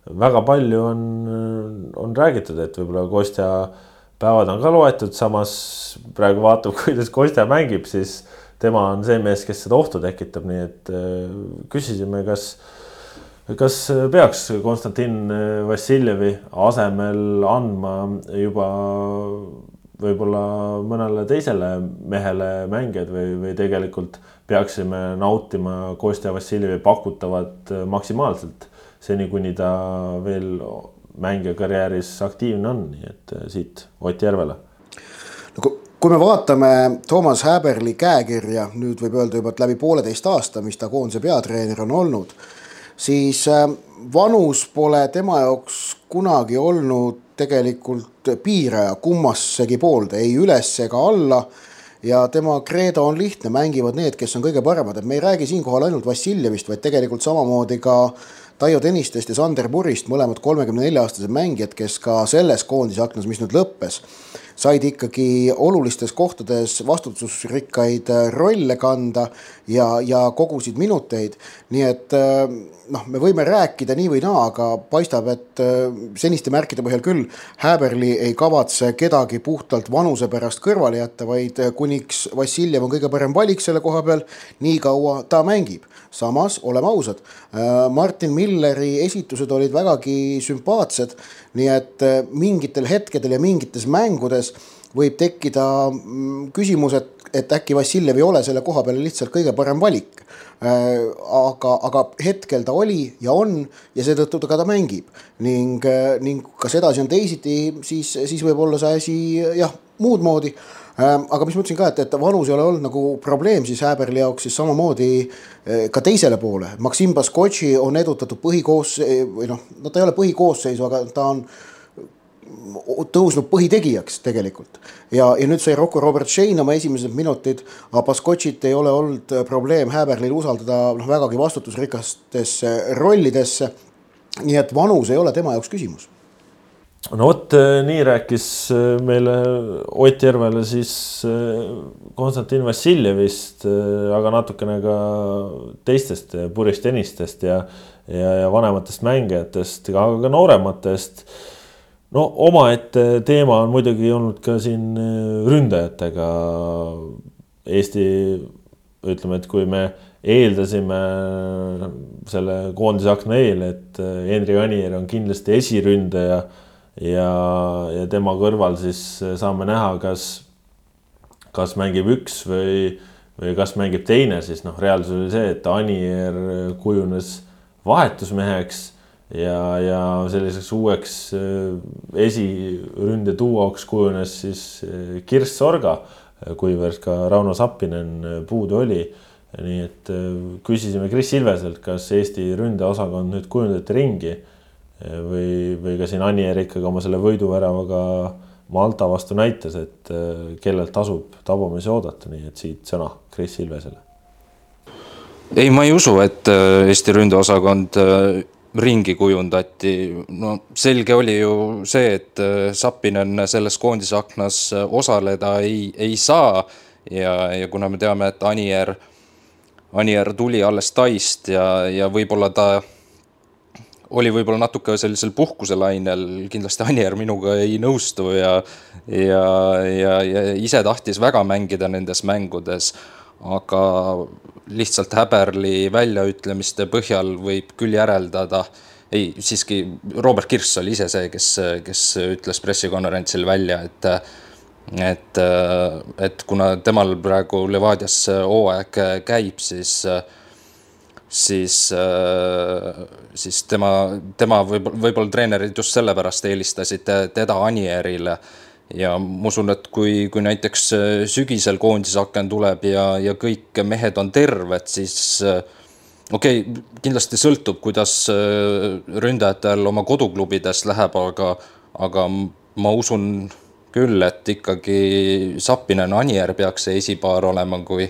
väga palju on, on räägitud, et võib-olla Kostja päevad on ka loetud, samas praegu vaatab, kuidas Kostja mängib, siis tema on see mees, kes seda ohtu tekitab, nii et äh, küsisime, kas, kas peaks Konstantin Vassiljevi asemel andma juba võib-olla mõnele teisele mehele mängijad või, või tegelikult peaksime nautima Kostja Vassiljevi pakutavat maksimaalselt seni, kuni ta veel mängija karjääris aktiivne on, nii et äh, siit Ott Järvele. no kui me vaatame Toomas Häberli käekirja, nüüd võib öelda juba, et läbi pooleteist aasta, mis ta koondise peatreener on olnud, siis äh, vanus pole tema jaoks kunagi olnud tegelikult piiraja kummassegi poolde, ei üles ega alla. Ja tema kreedo on lihtne, mängivad need, kes on kõige paremad, et me ei räägi siinkohal ainult Vassiljevist, vaid tegelikult samamoodi ka Taio Tõnistest ja Sander Purist, mõlemad kolmekümne nelja aastased mängijad, kes ka selles koondise aknas, mis nüüd lõppes, said ikkagi olulistes kohtades vastutusrikkaid äh, rolle kanda ja, ja kogusid minuteid. nii et äh, noh, me võime rääkida nii või naa, aga paistab, et äh, seniste märkide põhjal küll Häberli ei kavatse kedagi puhtalt vanuse pärast kõrvale jätta, vaid kuniks Vassiljev on kõige parem valik selle koha peal, nii kaua ta mängib samas oleme ausad, Martin Milleri esitused olid vägagi sümpaatsed, nii et äh, mingitel hetkedel ja mingites mängudes võib tekkida mm, küsimus, et, et äkki Vassiljev ei ole selle koha peale lihtsalt kõige parem valik. Äh, aga, aga hetkel ta oli ja on ja seetõttu ta ka ta mängib ning, ning kas edasi on teisiti, siis, siis võib olla see asi jah, muud moodi aga mis ma ütlesin ka, et, et vanus ei ole olnud nagu probleem siis Häberli jaoks, siis samamoodi eh, ka teisele poole. Maksim Baskotši on edutatud põhikoos- või noh, no ta ei ole põhikoosseisu, aga ta on tõusnud põhitegijaks tegelikult. ja, ja nüüd sai Rocco Robert Shane oma esimesed minutid, aga Baskotšit ei ole olnud probleem Häberlil usaldada noh, vägagi vastutusrikastesse rollidesse. nii et vanus ei ole tema jaoks küsimus no vot, äh, nii rääkis äh, meile Ott Järvele siis äh, Konstantin Vassiljevist, aga natukene ka teistest puristenistest ja, ja, ja vanematest mängijatest, aga ka noorematest. no omaette teema on muidugi olnud ka siin ründajatega. Eesti, ütleme, et kui me eeldasime selle koondise akna eel, et Henri Anier on kindlasti esiründaja ja, ja tema kõrval siis saame näha, kas, kas mängib üks või, või kas mängib teine, siis noh, reaalsus oli see, et Anier kujunes vahetusmeheks ja, ja selliseks uueks äh, esiründe duoks kujunes siis äh, Kirss Sorga, kuivõrd ka Rauno Sappinen puudu oli. nii et äh, küsisime Kris Ilveselt, kas Eesti ründeosakond nüüd kujundati ringi või, või ka siin Anier ikkagi oma selle võiduväravaga Malta vastu näitas, et äh, kellelt tasub tabumisi oodata, nii et siit sõna Kris Ilvesele. ei, ma ei usu, et äh, Eesti ründeosakond äh, ringi kujundati, no selge oli ju see, et Sapinen selles koondise aknas osaleda ei, ei saa ja, ja kuna me teame, et Anier, Anier tuli alles Taist ja, ja võib-olla ta oli võib-olla natuke sellisel puhkuselainel, kindlasti Anier minuga ei nõustu ja, ja, ja, ja ise tahtis väga mängida nendes mängudes. aga lihtsalt Häberli väljaütlemiste põhjal võib küll järeldada, ei, siiski Robert Kirss oli ise see, kes, kes ütles pressikonverentsil välja, et et, et kuna temal praegu Levadias hooaeg käib, siis siis, siis tema, tema võib-olla, võib-olla treenerid just sellepärast eelistasid teda Anierile ja ma usun, et kui, kui näiteks sügisel koondisaken tuleb ja, ja kõik mehed on terved, siis okei okay,, kindlasti sõltub, kuidas ründajatel oma koduklubides läheb, aga, aga ma usun küll, et ikkagi Sapinen, Anier peaks see esipaar olema, kui,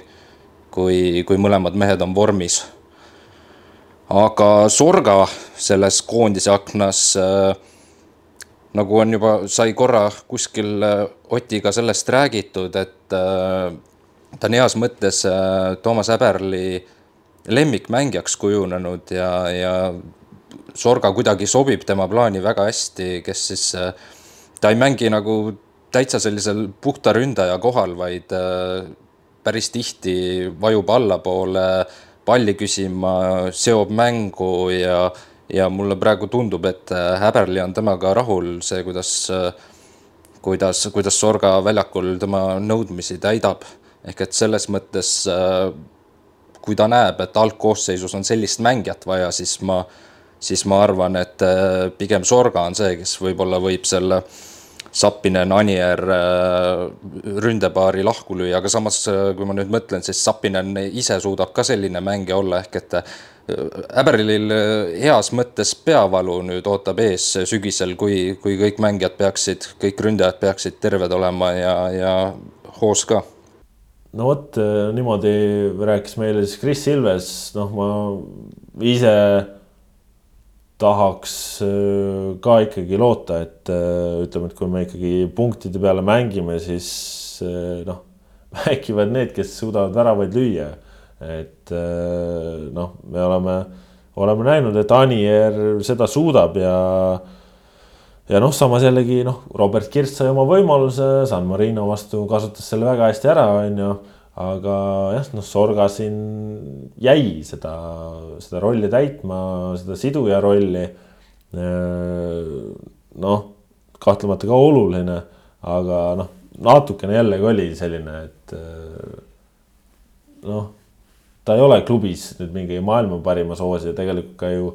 kui, kui mõlemad mehed on vormis. Aga Sorga selles koondise aknas äh, nagu on juba, sai korra kuskil äh, Otiga sellest räägitud, et äh, ta on heas mõttes äh, Toomas Häberli lemmikmängijaks kujunenud ja, ja Sorga kuidagi sobib tema plaani väga hästi, kes siis, ta ei mängi nagu täitsa sellisel puhta ründaja kohal, vaid äh, päris tihti vajub allapoole palli küsima, seob mängu ja, ja mulle praegu tundub, et äh, Häberli on temaga rahul, see, kuidas, äh, kuidas, kuidas Sorga väljakul tema nõudmisi täidab. ehk et selles mõttes, kui ta näeb, et algkoosseisus on sellist mängijat vaja, siis ma, siis ma arvan, et pigem Sorga on see, kes võib-olla võib selle äh, Sapinen, Anier äh, ründepaari lahku lüüa, aga samas, äh, kui ma nüüd mõtlen, siis Sapinen ise suudab ka selline mängija olla, ehk et äh, heas mõttes peavalu nüüd ootab ees sügisel, kui, kui kõik mängijad peaksid, kõik ründajad peaksid terved olema ja, ja hoos ka. no vot, niimoodi rääkis meile siis Chris Ilves, noh, ma ise tahaks äh, ka ikkagi loota, et äh, ütleme, et kui me ikkagi punktide peale mängime, siis äh, noh, mängivad need, kes suudavad väravaid lüüa. et noh, me oleme, oleme näinud, et Anier seda suudab ja ja noh, samas jällegi noh, Robert Kirts sai oma võimaluse, San Marino vastu kasutas selle väga hästi ära, on ju aga jah, noh, Sorga siin jäi seda, seda rolli täitma, seda siduja rolli. noh, kahtlemata ka oluline, aga noh, natukene jällegi oli selline, et noh, ta ei ole klubis nüüd mingi maailma parima soosija, tegelikult ka ju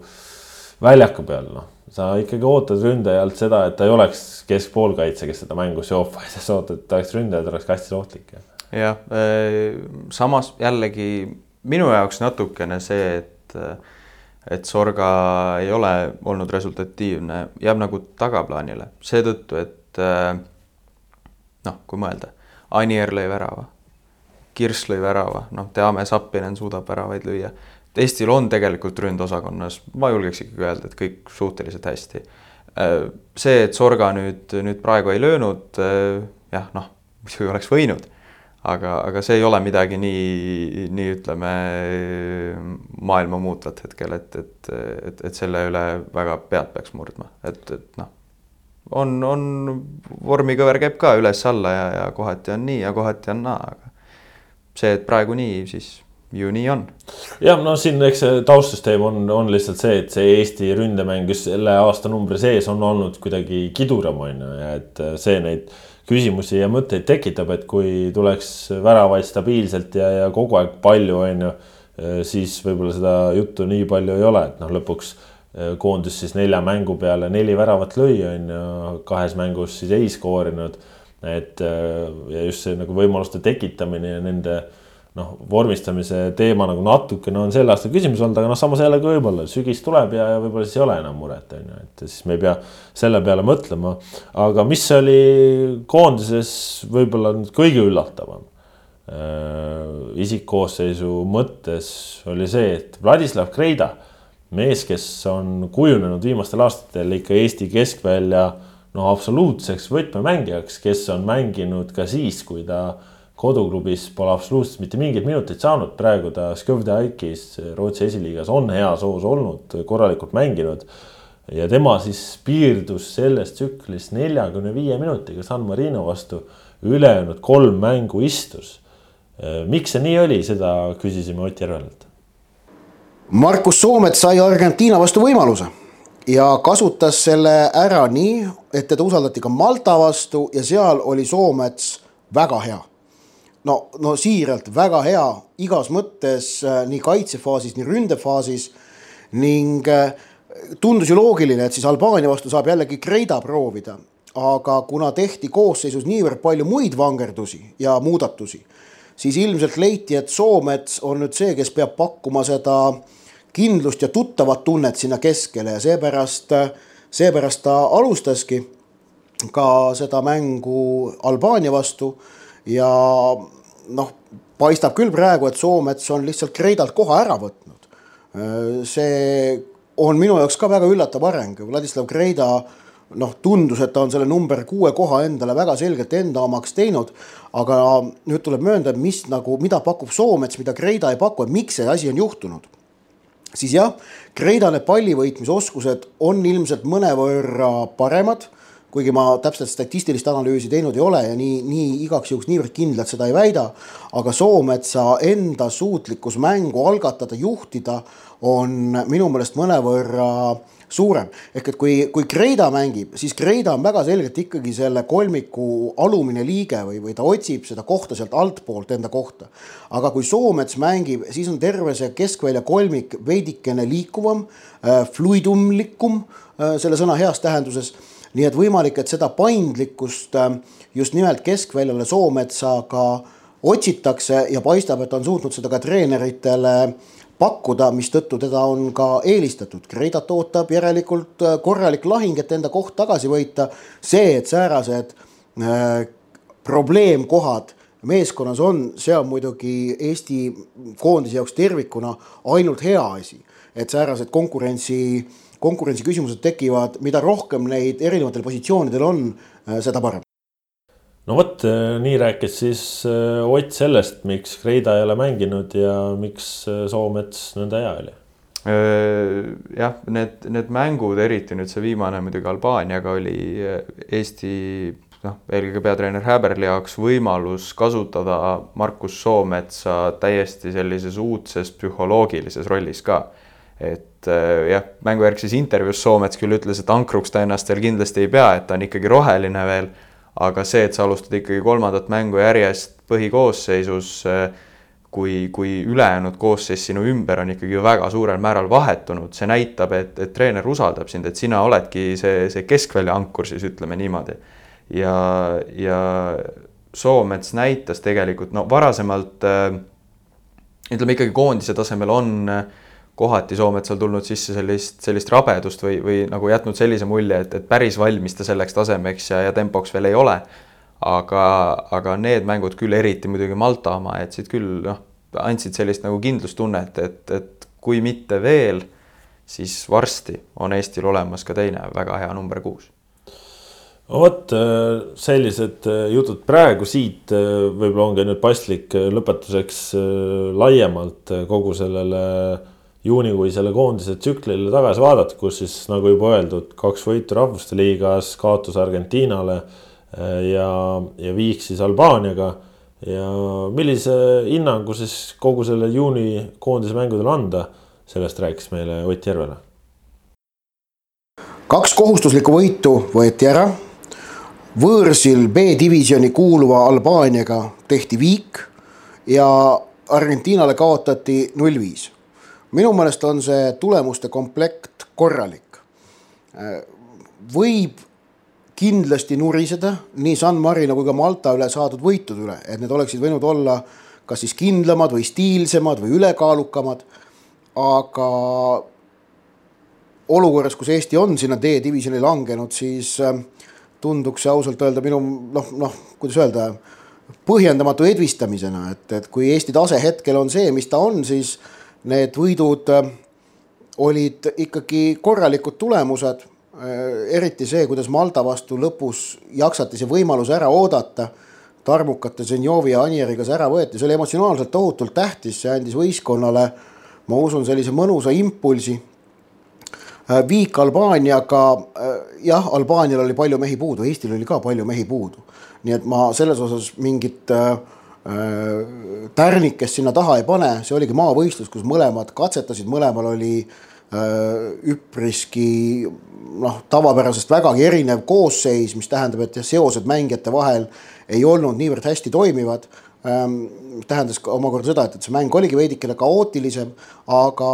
väljaku peal, noh sa ikkagi ootad ründajalt seda, et ta ei oleks keskpoolkaitse, kes seda mängu seob, vaid sa ootad, et ta oleks ründaja, ta oleks hästi ohtlik jah, äh, samas jällegi minu jaoks natukene see, et, et Sorga ei ole olnud resultatiivne, jääb nagu tagaplaanile seetõttu, et äh, noh, kui mõelda, Anier lõi värava, Kirss lõi värava, noh, teame, Zappinen suudab väravaid lüüa. Eestil on tegelikult ründosakonnas, ma julgeks ikkagi öelda, et kõik suhteliselt hästi. Äh, see, et Sorga nüüd, nüüd praegu ei löönud, jah, noh, muidugi oleks võinud aga, aga see ei ole midagi nii, nii ütleme maailma muutvat hetkel, et, et, et, et selle üle väga pead peaks murdma, et, et noh, on, on vormikõver käib ka üles-alla ja, ja kohati on nii ja kohati on naa, aga see, et praegu nii, siis ju nii on. jah, no siin eks see taustsüsteem on, on lihtsalt see, et see Eesti ründemäng just selle aastanumbri sees on olnud kuidagi kiduram, on ju, et see neid küsimusi ja mõtteid tekitab, et kui tuleks väravaid stabiilselt ja, ja kogu aeg palju, on ju, siis võib-olla seda juttu nii palju ei ole, et noh, lõpuks eh, koondis siis nelja mängu peale neli väravat lõi, on ju, kahes mängus siis ei skoorinud. et eh, ja just see nagu võimaluste tekitamine ja nende noh, vormistamise teema nagu natukene on selle aasta küsimus olnud, aga noh, samas jällegi võib-olla sügis tuleb ja, ja võib-olla siis ei ole enam muret, on ju, et siis me ei pea selle peale mõtlema. aga mis oli koondises võib-olla nüüd kõige üllatavam äh, isikkoosseisu mõttes oli see, et Vladislav Kreida, mees, kes on kujunenud viimastel aastatel ikka Eesti keskvälja no absoluutseks võtmemängijaks, kes on mänginud ka siis, kui ta koduklubis pole absoluutselt mitte mingeid minuteid saanud, praegu ta Skövde Aikis Rootsi esiliigas on heas hoos olnud, korralikult mänginud. ja tema siis piirdus selles tsüklis neljakümne viie minutiga San Marino vastu, ülejäänud kolm mängu istus. miks see nii oli, seda küsisime Ott Järvelalt. Markus Soomet sai Argentiina vastu võimaluse ja kasutas selle ära nii, et teda usaldati ka Malta vastu ja seal oli Soomets väga hea no, no siiralt väga hea igas mõttes nii kaitsefaasis, nii ründefaasis. Ning tundus ju loogiline, et siis Albaania vastu saab jällegi Kreida proovida, aga kuna tehti koosseisus niivõrd palju muid vangerdusi ja muudatusi, siis ilmselt leiti, et Soomets on nüüd see, kes peab pakkuma seda kindlust ja tuttavat tunnet sinna keskele. Ja seepärast, seepärast ta alustaski ka seda mängu Albaania vastu. Ja noh, paistab küll praegu, et Soomets on lihtsalt Kreidalt koha ära võtnud. see on minu jaoks ka väga üllatav areng, Vladislav Kreida noh, tundus, et ta on selle number kuue koha endale väga selgelt enda omaks teinud. aga nüüd tuleb möönda, mis nagu, mida pakub Soomets, mida Kreida ei paku, et miks see asi on juhtunud. siis jah, Kreida need pallivõitmisoskused on ilmselt mõnevõrra paremad kuigi ma täpselt statistilist analüüsi teinud ei ole ja nii, nii igaks juhuks niivõrd kindlalt seda ei väida. aga Soometsa enda suutlikkus mängu algatada, juhtida on minu meelest mõnevõrra suurem. ehk et kui, kui Kreida mängib, siis Kreida on väga selgelt ikkagi selle kolmiku alumine liige või, või ta otsib seda kohta sealt altpoolt enda kohta. aga kui Soomets mängib, siis on terve see keskvälja kolmik veidikene liikuvam äh,, fluidumlikum äh, selle sõna heas tähenduses nii et võimalik, et seda paindlikkust äh, just nimelt keskväljale Soometsaga otsitakse ja paistab, et on suutnud seda ka treeneritele pakkuda, mistõttu teda on ka eelistatud. Kreidat ootab järelikult äh, korralik lahing, et enda koht tagasi võita. see, et säärased äh, probleemkohad meeskonnas on, see on muidugi Eesti koondise jaoks tervikuna ainult hea asi. et säärased konkurentsi äh, konkurentsi küsimused tekivad, mida rohkem neid erinevatel positsioonidel on, äh, seda parem. no vot, äh, nii rääkis siis äh, Ott sellest, miks Kreida ei ole mänginud ja miks Soomets nõnda hea oli jah, need, need mängud, eriti nüüd see viimane muidugi Albaaniaga oli Eesti noh, eelkõige peatreener Häberli jaoks võimalus kasutada Markus Soometsa täiesti sellises uudses psühholoogilises rollis ka et äh, jah, mängujärgses intervjuus Soomets küll ütles, et ankruks ta ennast veel kindlasti ei pea, et ta on ikkagi roheline veel. aga see, et sa alustad ikkagi kolmandat mängu järjest põhikoosseisus, äh, kui, kui ülejäänud koosseis sinu ümber on ikkagi ju väga suurel määral vahetunud, see näitab, et, et treener usaldab sind, et sina oledki see, see keskvälja ankur siis ütleme niimoodi. ja, ja Soomets näitas tegelikult no varasemalt äh, ütleme ikkagi koondise tasemel on äh, kohati Soometsal tulnud sisse sellist, sellist rabedust või, või nagu jätnud sellise mulje, et, et päris valmis ta selleks tasemeks ja, ja tempoks veel ei ole. aga, aga need mängud küll, eriti muidugi Malta oma, jätsid küll noh, andsid sellist nagu kindlustunnet, et, et kui mitte veel, siis varsti on Eestil olemas ka teine väga hea number kuus no vot, sellised jutud praegu siit võib-olla ongi nüüd paslik lõpetuseks laiemalt kogu sellele juunikuisele koondise tsüklile tagasi vaadata, kus siis nagu juba öeldud, kaks võitu Rahvuste Liigas, kaotus Argentiinale eh, ja, ja viik siis Albaaniaga. ja millise hinnangu siis kogu selle juuni koondise mängudele anda, sellest rääkis meile Ott Järvela. kaks kohustuslikku võitu võeti ära. võõrsil B-divisjoni kuuluva Albaaniaga tehti viik ja Argentiinale kaotati null viis minu meelest on see tulemuste komplekt korralik. võib kindlasti nuriseda nii San Marino kui ka Malta üle saadud võitude üle, et need oleksid võinud olla kas siis kindlamad või stiilsemad või ülekaalukamad. aga olukorras, kus Eesti on sinna D-divisjoni langenud, siis äh, tunduks see ausalt öelda minu noh, noh, kuidas öelda, põhjendamatu edvistamisena, et, et kui Eesti tase hetkel on see, mis ta on, siis need võidud äh, olid ikkagi korralikud tulemused. Äh, eriti see, kuidas Malta vastu lõpus jaksati see võimalus ära oodata. tarmukate Zenjovi ja Anieriga see ära võeti, see oli emotsionaalselt tohutult tähtis, see andis võistkonnale, ma usun, sellise mõnusa impulsi. Äh, viik Albaaniaga, jah, Albaanial oli palju mehi puudu, Eestil oli ka palju mehi puudu. nii et ma selles osas mingit äh, tärnikest sinna taha ei pane, see oligi maavõistlus, kus mõlemad katsetasid, mõlemal oli äh, üpriski noh, tavapärasest vägagi erinev koosseis, mis tähendab, et seosed mängijate vahel ei olnud niivõrd hästi toimivad. tähendas ka omakorda seda, et, et see mäng oligi veidikene kaootilisem, aga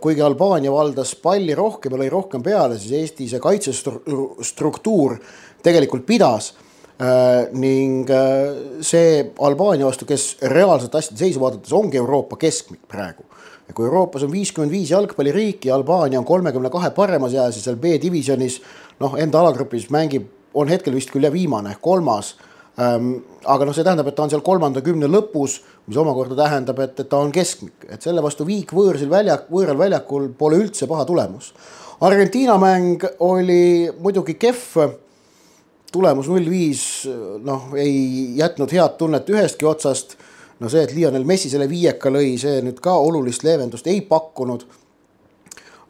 kuigi Albaania valdas palli rohkem ja lõi rohkem peale, siis Eesti see kaitsestruktuur tegelikult pidas äh, ning äh, see Albaania vastu, kes reaalselt asjade seisu vaadates ongi Euroopa keskmik praegu. ja kui Euroopas on viiskümmend viis jalgpalliriiki ja Albaania on kolmekümne kahe paremas jääs ja seal B-divisjonis noh, enda alagrupis mängib, on hetkel vist küll ja viimane kolmas ähm,. aga noh, see tähendab, et ta on seal kolmanda kümne lõpus, mis omakorda tähendab, et, et ta on keskmik, et selle vastu viik võõrsil väljak, võõral väljakul pole üldse paha tulemus. Argentiina mäng oli muidugi kehv tulemus null viis noh, ei jätnud head tunnet ühestki otsast. no see, et Lionel Messi selle viieka lõi, see nüüd ka olulist leevendust ei pakkunud.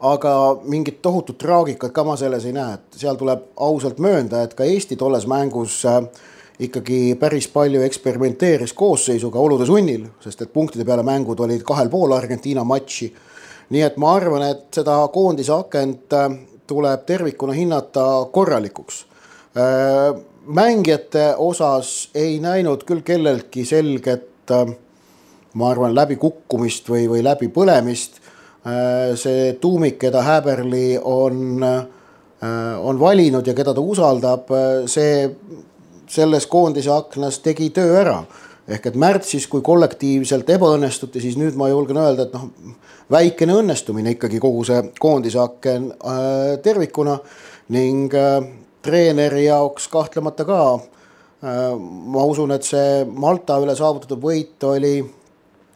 aga mingit tohutut traagikat ka ma selles ei näe, et seal tuleb ausalt möönda, et ka Eesti tolles mängus äh, ikkagi päris palju eksperimenteeris koosseisuga olude sunnil, sest et punktide peale mängud olid kahel pool Argentiina matši. nii et ma arvan, et seda koondise akent äh, tuleb tervikuna hinnata korralikuks mängijate osas ei näinud küll kelleltki selget, äh, ma arvan, läbikukkumist või, või läbipõlemist. Äh, see tuumik, keda Häberli on, on valinud ja keda ta usaldab, see selles koondise aknas tegi töö ära ehk et märtsis, kui kollektiivselt ebaõnnestuti, siis nüüd ma julgen öelda, et noh, väikene õnnestumine ikkagi kogu see koondise aken äh, tervikuna ning äh, treeneri jaoks kahtlemata ka. Ma usun, et see Malta üle saavutatud võit oli,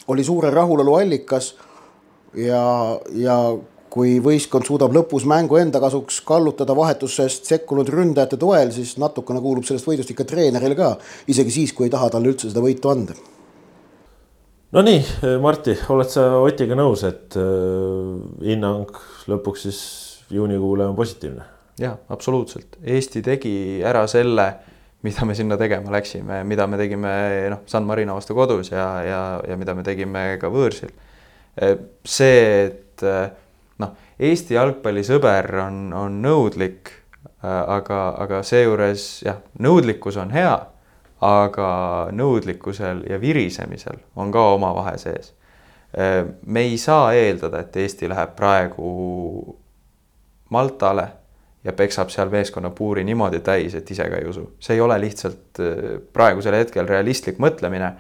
oli suure rahulolu allikas. ja, ja kui võistkond suudab lõpus mängu enda kasuks kallutada vahetusest sekkunud ründajate toel, siis natukene kuulub sellest võidust ikka treenerile ka, isegi siis, kui ei taha talle üldse seda võitu anda. Nonii, Martti, oled sa Otiga nõus, et äh, hinnang lõpuks siis juunikuule on positiivne? Jaa, absoluutselt, Eesti tegi ära selle, mida me sinna tegema läksime, mida me tegime noh, San Marino vastu kodus ja, ja, ja mida me tegime ka võõrsil. see, et noh, Eesti jalgpallisõber on, on nõudlik, aga, aga seejuures jah, nõudlikkus on hea, aga nõudlikkusel ja virisemisel on ka oma vahe sees. me ei saa eeldada, et Eesti läheb praegu Maltale ja peksab seal meeskonna puuri niimoodi täis, et ise ka ei usu. see ei ole lihtsalt äh, praegusel hetkel realistlik mõtlemine.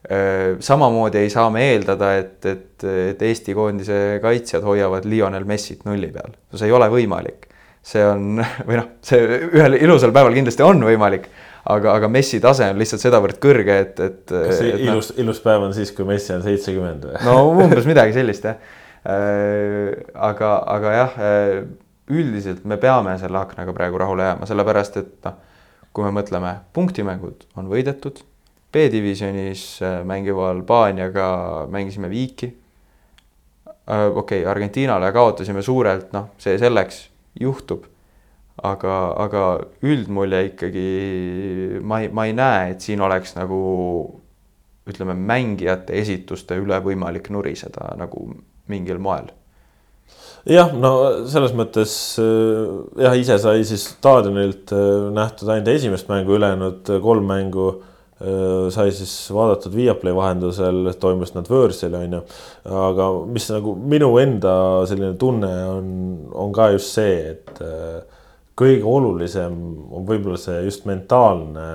Äh, samamoodi ei saa me eeldada, et, et, et Eesti koondise kaitsjad hoiavad Lionel Messit nulli peal, see ei ole võimalik. see on, või noh, see ühel ilusal päeval kindlasti on võimalik, aga, aga Messi tase on lihtsalt sedavõrd kõrge, et, et. kas see et, ilus no,, ilus päev on siis, kui Messi on seitsekümmend või? no umbes midagi sellist jah. Äh, aga, aga jah üldiselt me peame selle aknaga praegu rahule jääma, sellepärast et noh, kui me mõtleme, punktimängud on võidetud, B-divisjonis äh, mängiva Albaaniaga mängisime viiki. Äh, okei okay,, Argentiinale kaotasime suurelt, noh, see selleks, juhtub. aga, aga üldmulje ikkagi ma ei, ma ei näe, et siin oleks nagu ütleme, mängijate esituste üle võimalik nuriseda nagu mingil moel jah, no selles mõttes äh, jah, ise sai siis staadionilt äh, nähtud ainult esimest mängu, ülejäänud kolm mängu äh, sai siis vaadatud Viaplay vahendusel, toimus nad võõrsil on ju. aga mis nagu minu enda selline tunne on, on ka just see, et kõige olulisem on võib-olla see just mentaalne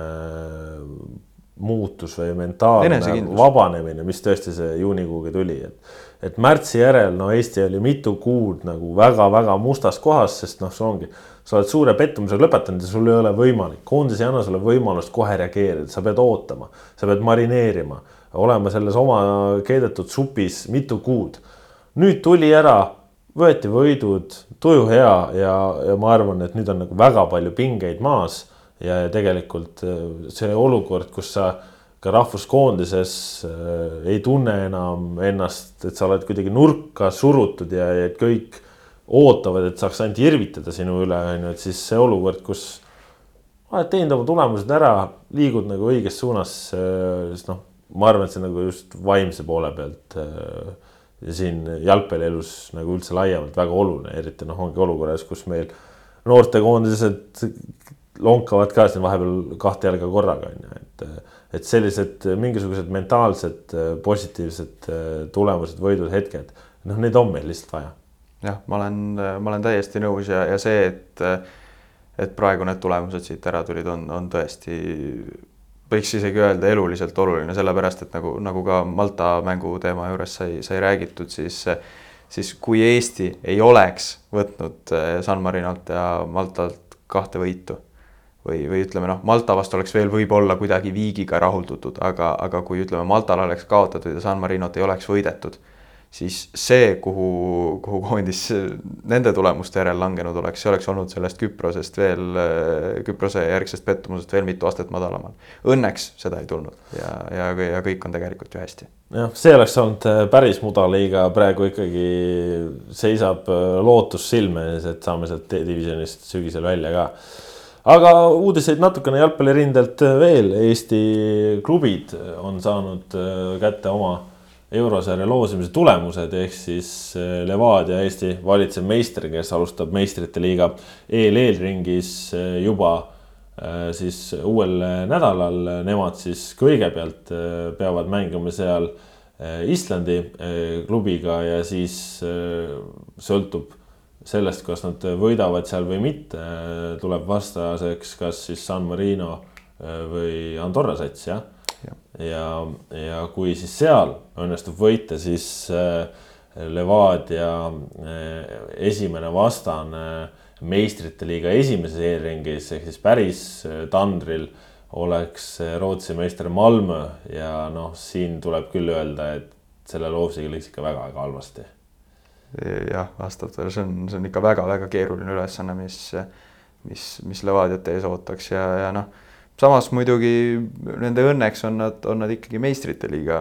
muutus või mentaalne vabanemine, mis tõesti see juunikuuga tuli, et et märtsi järel, no Eesti oli mitu kuud nagu väga-väga mustas kohas, sest noh, see ongi, sa oled suure pettumusega lõpetanud ja sul ei ole võimalik, koondis ei anna sulle võimalust kohe reageerida, sa pead ootama, sa pead marineerima, olema selles oma keedetud supis mitu kuud. nüüd tuli ära, võeti võidud, tuju hea ja, ja ma arvan, et nüüd on nagu väga palju pingeid maas ja, ja tegelikult see olukord, kus sa ka rahvuskoondises äh, ei tunne enam ennast, et sa oled kuidagi nurka surutud ja, et kõik ootavad, et saaks ainult irvitada sinu üle, on ju, et siis see olukord, kus oled teinud oma tulemused ära, liigud nagu õiges suunas, äh, siis noh, ma arvan, et see nagu just vaimse poole pealt äh, ja siin jalgpallielus nagu üldse laiemalt väga oluline, eriti noh, ongi olukorras, kus meil noortekoondised lonkavad ka siin vahepeal kahte jalga korraga on ju, et, et sellised mingisugused mentaalsed positiivsed tulemused, võidud, hetked, noh, neid on meil lihtsalt vaja. jah, ma olen, ma olen täiesti nõus ja, ja see, et, et praegu need tulemused siit ära tulid, on, on tõesti võiks isegi öelda eluliselt oluline, sellepärast et nagu, nagu ka Malta mängu teema juures sai, sai räägitud, siis siis kui Eesti ei oleks võtnud San Marinolt ja Maltalt kahte võitu või, või ütleme noh, Malta vastu oleks veel võib-olla kuidagi viigiga rahuldutud, aga, aga kui ütleme, Maltal oleks kaotatud ja San Marinot ei oleks võidetud siis see, kuhu, kuhu koondis nende tulemuste järel langenud oleks, see oleks olnud sellest Küprosest veel, Küprose järgsest pettumusest veel mitu astet madalamal. Õnneks seda ei tulnud ja, ja, ja kõik on tegelikult ju hästi. jah, see oleks olnud äh, päris mudaliiga, praegu ikkagi seisab äh, lootus silme ees, et saame sealt divisjonist sügisel välja ka aga uudiseid natukene jalgpallirindelt veel, Eesti klubid on saanud äh, kätte oma eurosarja loosimise tulemused. Ehk siis Levadia Eesti valitsev meister, kes alustab meistrite liiga eel-eelringis juba siis uuel nädalal, nemad siis kõigepealt peavad mängima seal Islandi klubiga ja siis sõltub sellest, kas nad võidavad seal või mitte, tuleb vastaseks kas siis San Marino või Andorra sats, jah? Ja, ja kui siis seal õnnestub võita, siis äh, Levadia äh, esimene vastane meistrite liiga esimeses eelringis ehk siis päris äh, tandril oleks Rootsi meister Malmö. Ja noh, siin tuleb küll öelda, et selle loosiga läks ikka väga-väga halvasti. Jah, vastab tõele, see on, see on ikka väga-väga keeruline ülesanne, mis, mis, mis Levadiat ees ootaks ja, ja noh samas muidugi nende õnneks on nad, on nad ikkagi meistrite liiga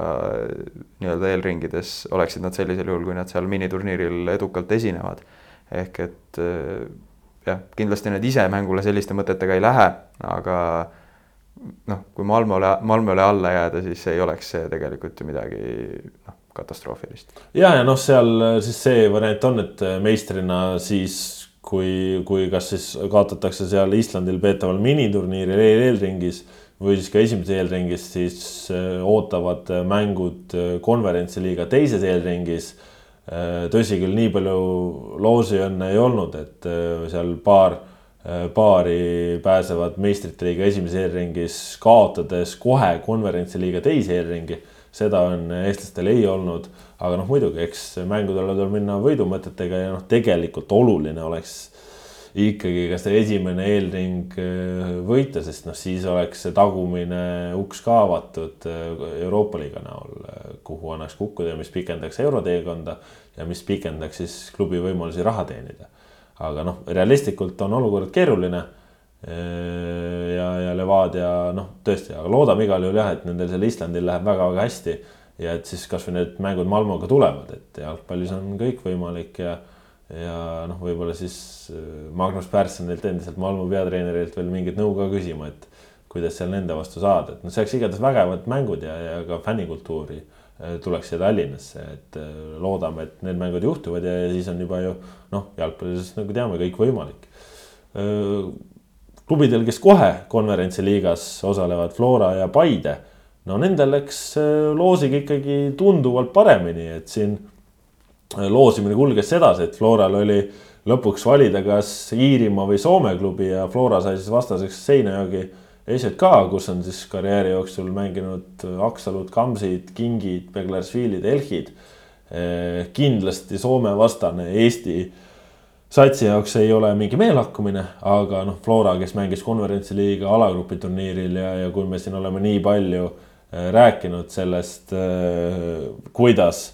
nii-öelda eelringides, oleksid nad sellisel juhul, kui nad seal miniturniiril edukalt esinevad. ehk et jah, kindlasti nad ise mängule selliste mõtetega ei lähe, aga noh, kui Malmöle, Malmöle alla jääda, siis ei oleks see tegelikult ju midagi noh, katastroofilist. ja, ja noh, seal siis see variant on, et meistrina siis kui, kui kas siis kaotatakse seal Islandil peetaval miniturniiril eelringis või siis ka esimeses eelringis, siis äh, ootavad mängud äh, konverentsiliiga teises eelringis. Äh, tõsi küll, nii palju loosiõnne ei olnud, et seal paar paari pääsevad meistrite liiga esimeses eelringis, kaotades kohe konverentsiliiga teise eelringi. Seda on eestlastel ei olnud aga noh, muidugi, eks mängudele tuleb minna võidumõtetega ja noh, tegelikult oluline oleks ikkagi ka see esimene eelring äh, võita, sest noh, siis oleks see tagumine uks ka avatud äh, Euroopa liiga näol, äh, kuhu annaks kukkuda ja mis pikendaks euroteekonda ja mis pikendaks siis klubi võimalusi raha teenida. aga noh, realistlikult on olukord keeruline. Ja, ja Levadia noh, tõesti, aga loodame igal juhul jah, et nendel seal Islandil läheb väga-väga hästi ja et siis kasvõi need mängud Malmoga tulevad, et jalgpallis on kõik võimalik ja ja noh, võib-olla siis äh, Magnus Pärssonilt endiselt Malmo peatreenerilt veel mingit nõu ka küsima, et kuidas seal nende vastu saada, et noh, see oleks igatahes vägevad mängud ja, ja ka fännikultuuri äh, tuleks siia Tallinnasse, et äh, loodame, et need mängud juhtuvad ja, ja siis on juba ju noh, jalgpallis nagu teame, kõik võimalik. Klubidel, kes kohe konverentsiliigas osalevad, Flora ja Paide no nendel läks äh, loosiga ikkagi tunduvalt paremini, et siin äh, loosimine kulges sedasi, et Floral oli lõpuks valida, kas Iirimaa või Soome klubi ja Flora sai siis vastaseks Seinajogi ESK, kus on siis karjääri jooksul mänginud Aksalud, Kamsid, Kingid, Beglarsvilid, Elhid. Äh, kindlasti Soome vastane Eesti satsi jaoks ei ole mingi meelakkumine, aga noh, Flora, kes mängis konverentsiliiga alagrupi turniiril ja, ja kui me siin oleme nii palju Äh, rääkinud sellest, äh, kuidas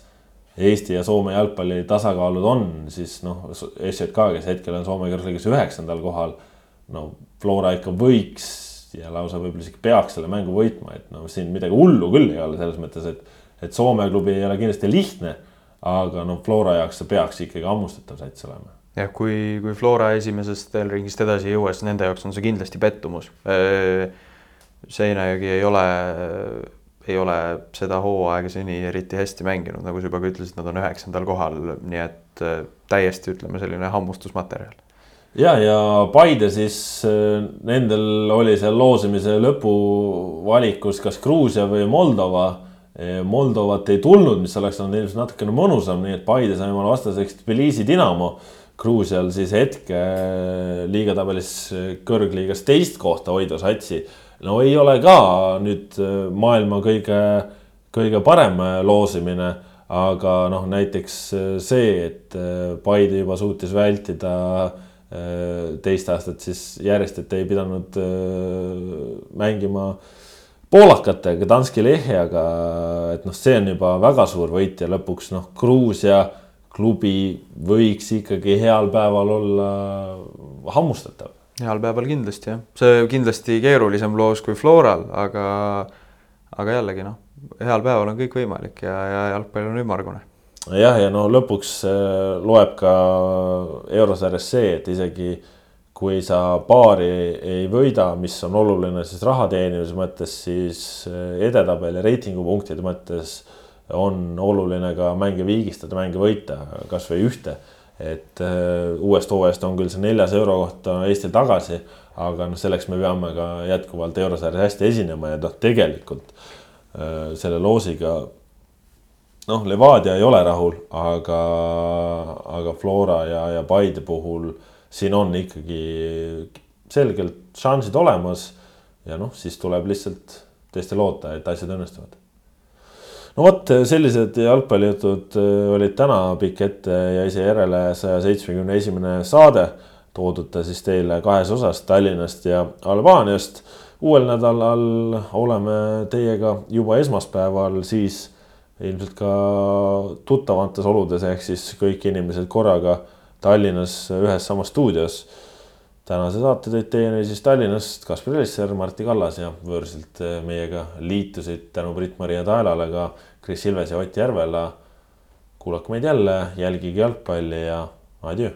Eesti ja Soome jalgpalli tasakaalud on, siis noh, SJK, kes hetkel on Soome kõrgliigas üheksandal kohal. no Flora ikka võiks ja lausa võib-olla isegi peaks selle mängu võitma, et no siin midagi hullu küll ei ole selles mõttes, et, et Soome klubi ei ole kindlasti lihtne. aga noh, Flora jaoks see peaks ikkagi hammustatav sats olema jah, kui, kui Flora esimesest ringist edasi ei jõua, siis nende jaoks on see kindlasti pettumus Seinajogi ei ole, ei ole seda hooaega seni eriti hästi mänginud, nagu sa juba ka ütlesid, nad on üheksandal kohal, nii et täiesti ütleme, selline hammustusmaterjal. ja, ja Paide siis nendel oli seal loosimise lõpuvalikus kas Gruusia või Moldova. Moldovat ei tulnud, mis oleks olnud ilmselt natukene mõnusam, nii et Paide sai omale vastaseks Tbilisi Dinamo. Gruusial siis hetke liigatabelis kõrgliigas teist kohta hoidva satsi. no ei ole ka nüüd maailma kõige, kõige parem loosimine aga noh, näiteks see, et Paide juba suutis vältida teist aastat siis järjest, et ei pidanud mängima poolakatega, Danski Lehiaga, et noh, see on juba väga suur võit ja lõpuks noh, Gruusia klubi võiks ikkagi heal päeval olla hammustatav. heal päeval kindlasti jah, see kindlasti keerulisem loos kui Floral, aga, aga jällegi noh, heal päeval on kõik võimalik ja, ja jalgpall on ümmargune jah, ja no lõpuks äh, loeb ka eurosarjas see, et isegi kui sa paari ei võida, mis on oluline siis raha teenimise mõttes, siis äh, edetabeli reitingupunktide mõttes on oluline ka mänge viigistada, mänge võita, kasvõi ühte. et äh, uuest hooajast on küll see neljas euro kohta Eestil tagasi, aga noh, selleks me peame ka jätkuvalt eurosarjas hästi esinema ja noh, tegelikult selle loosiga noh, Levadia ei ole rahul, aga, aga Flora ja, ja Paide puhul siin on ikkagi selgelt šansid olemas. ja noh, siis tuleb lihtsalt tõesti loota, et asjad õnnestuvad. No vot, sellised jalgpallijutud äh, olid täna pikk ette ja ise järele saja seitsmekümne esimene saade. toodud ta siis teile kahes osas Tallinnast ja Albaaniast. uuel nädalal oleme teiega juba esmaspäeval, siis ilmselt ka tuttavates oludes, ehk siis kõik inimesed korraga Tallinnas ühes samas stuudios. Tänase saate tõid teieni siis Tallinnast Kaspar Elisser, Martti Kallas ja võõrsilt meiega liitusid tänu Brit-Maria Taelale ka Kris Ilves ja Ott Järvela. kuulake meid jälle, jälgige jalgpalli ja adjöö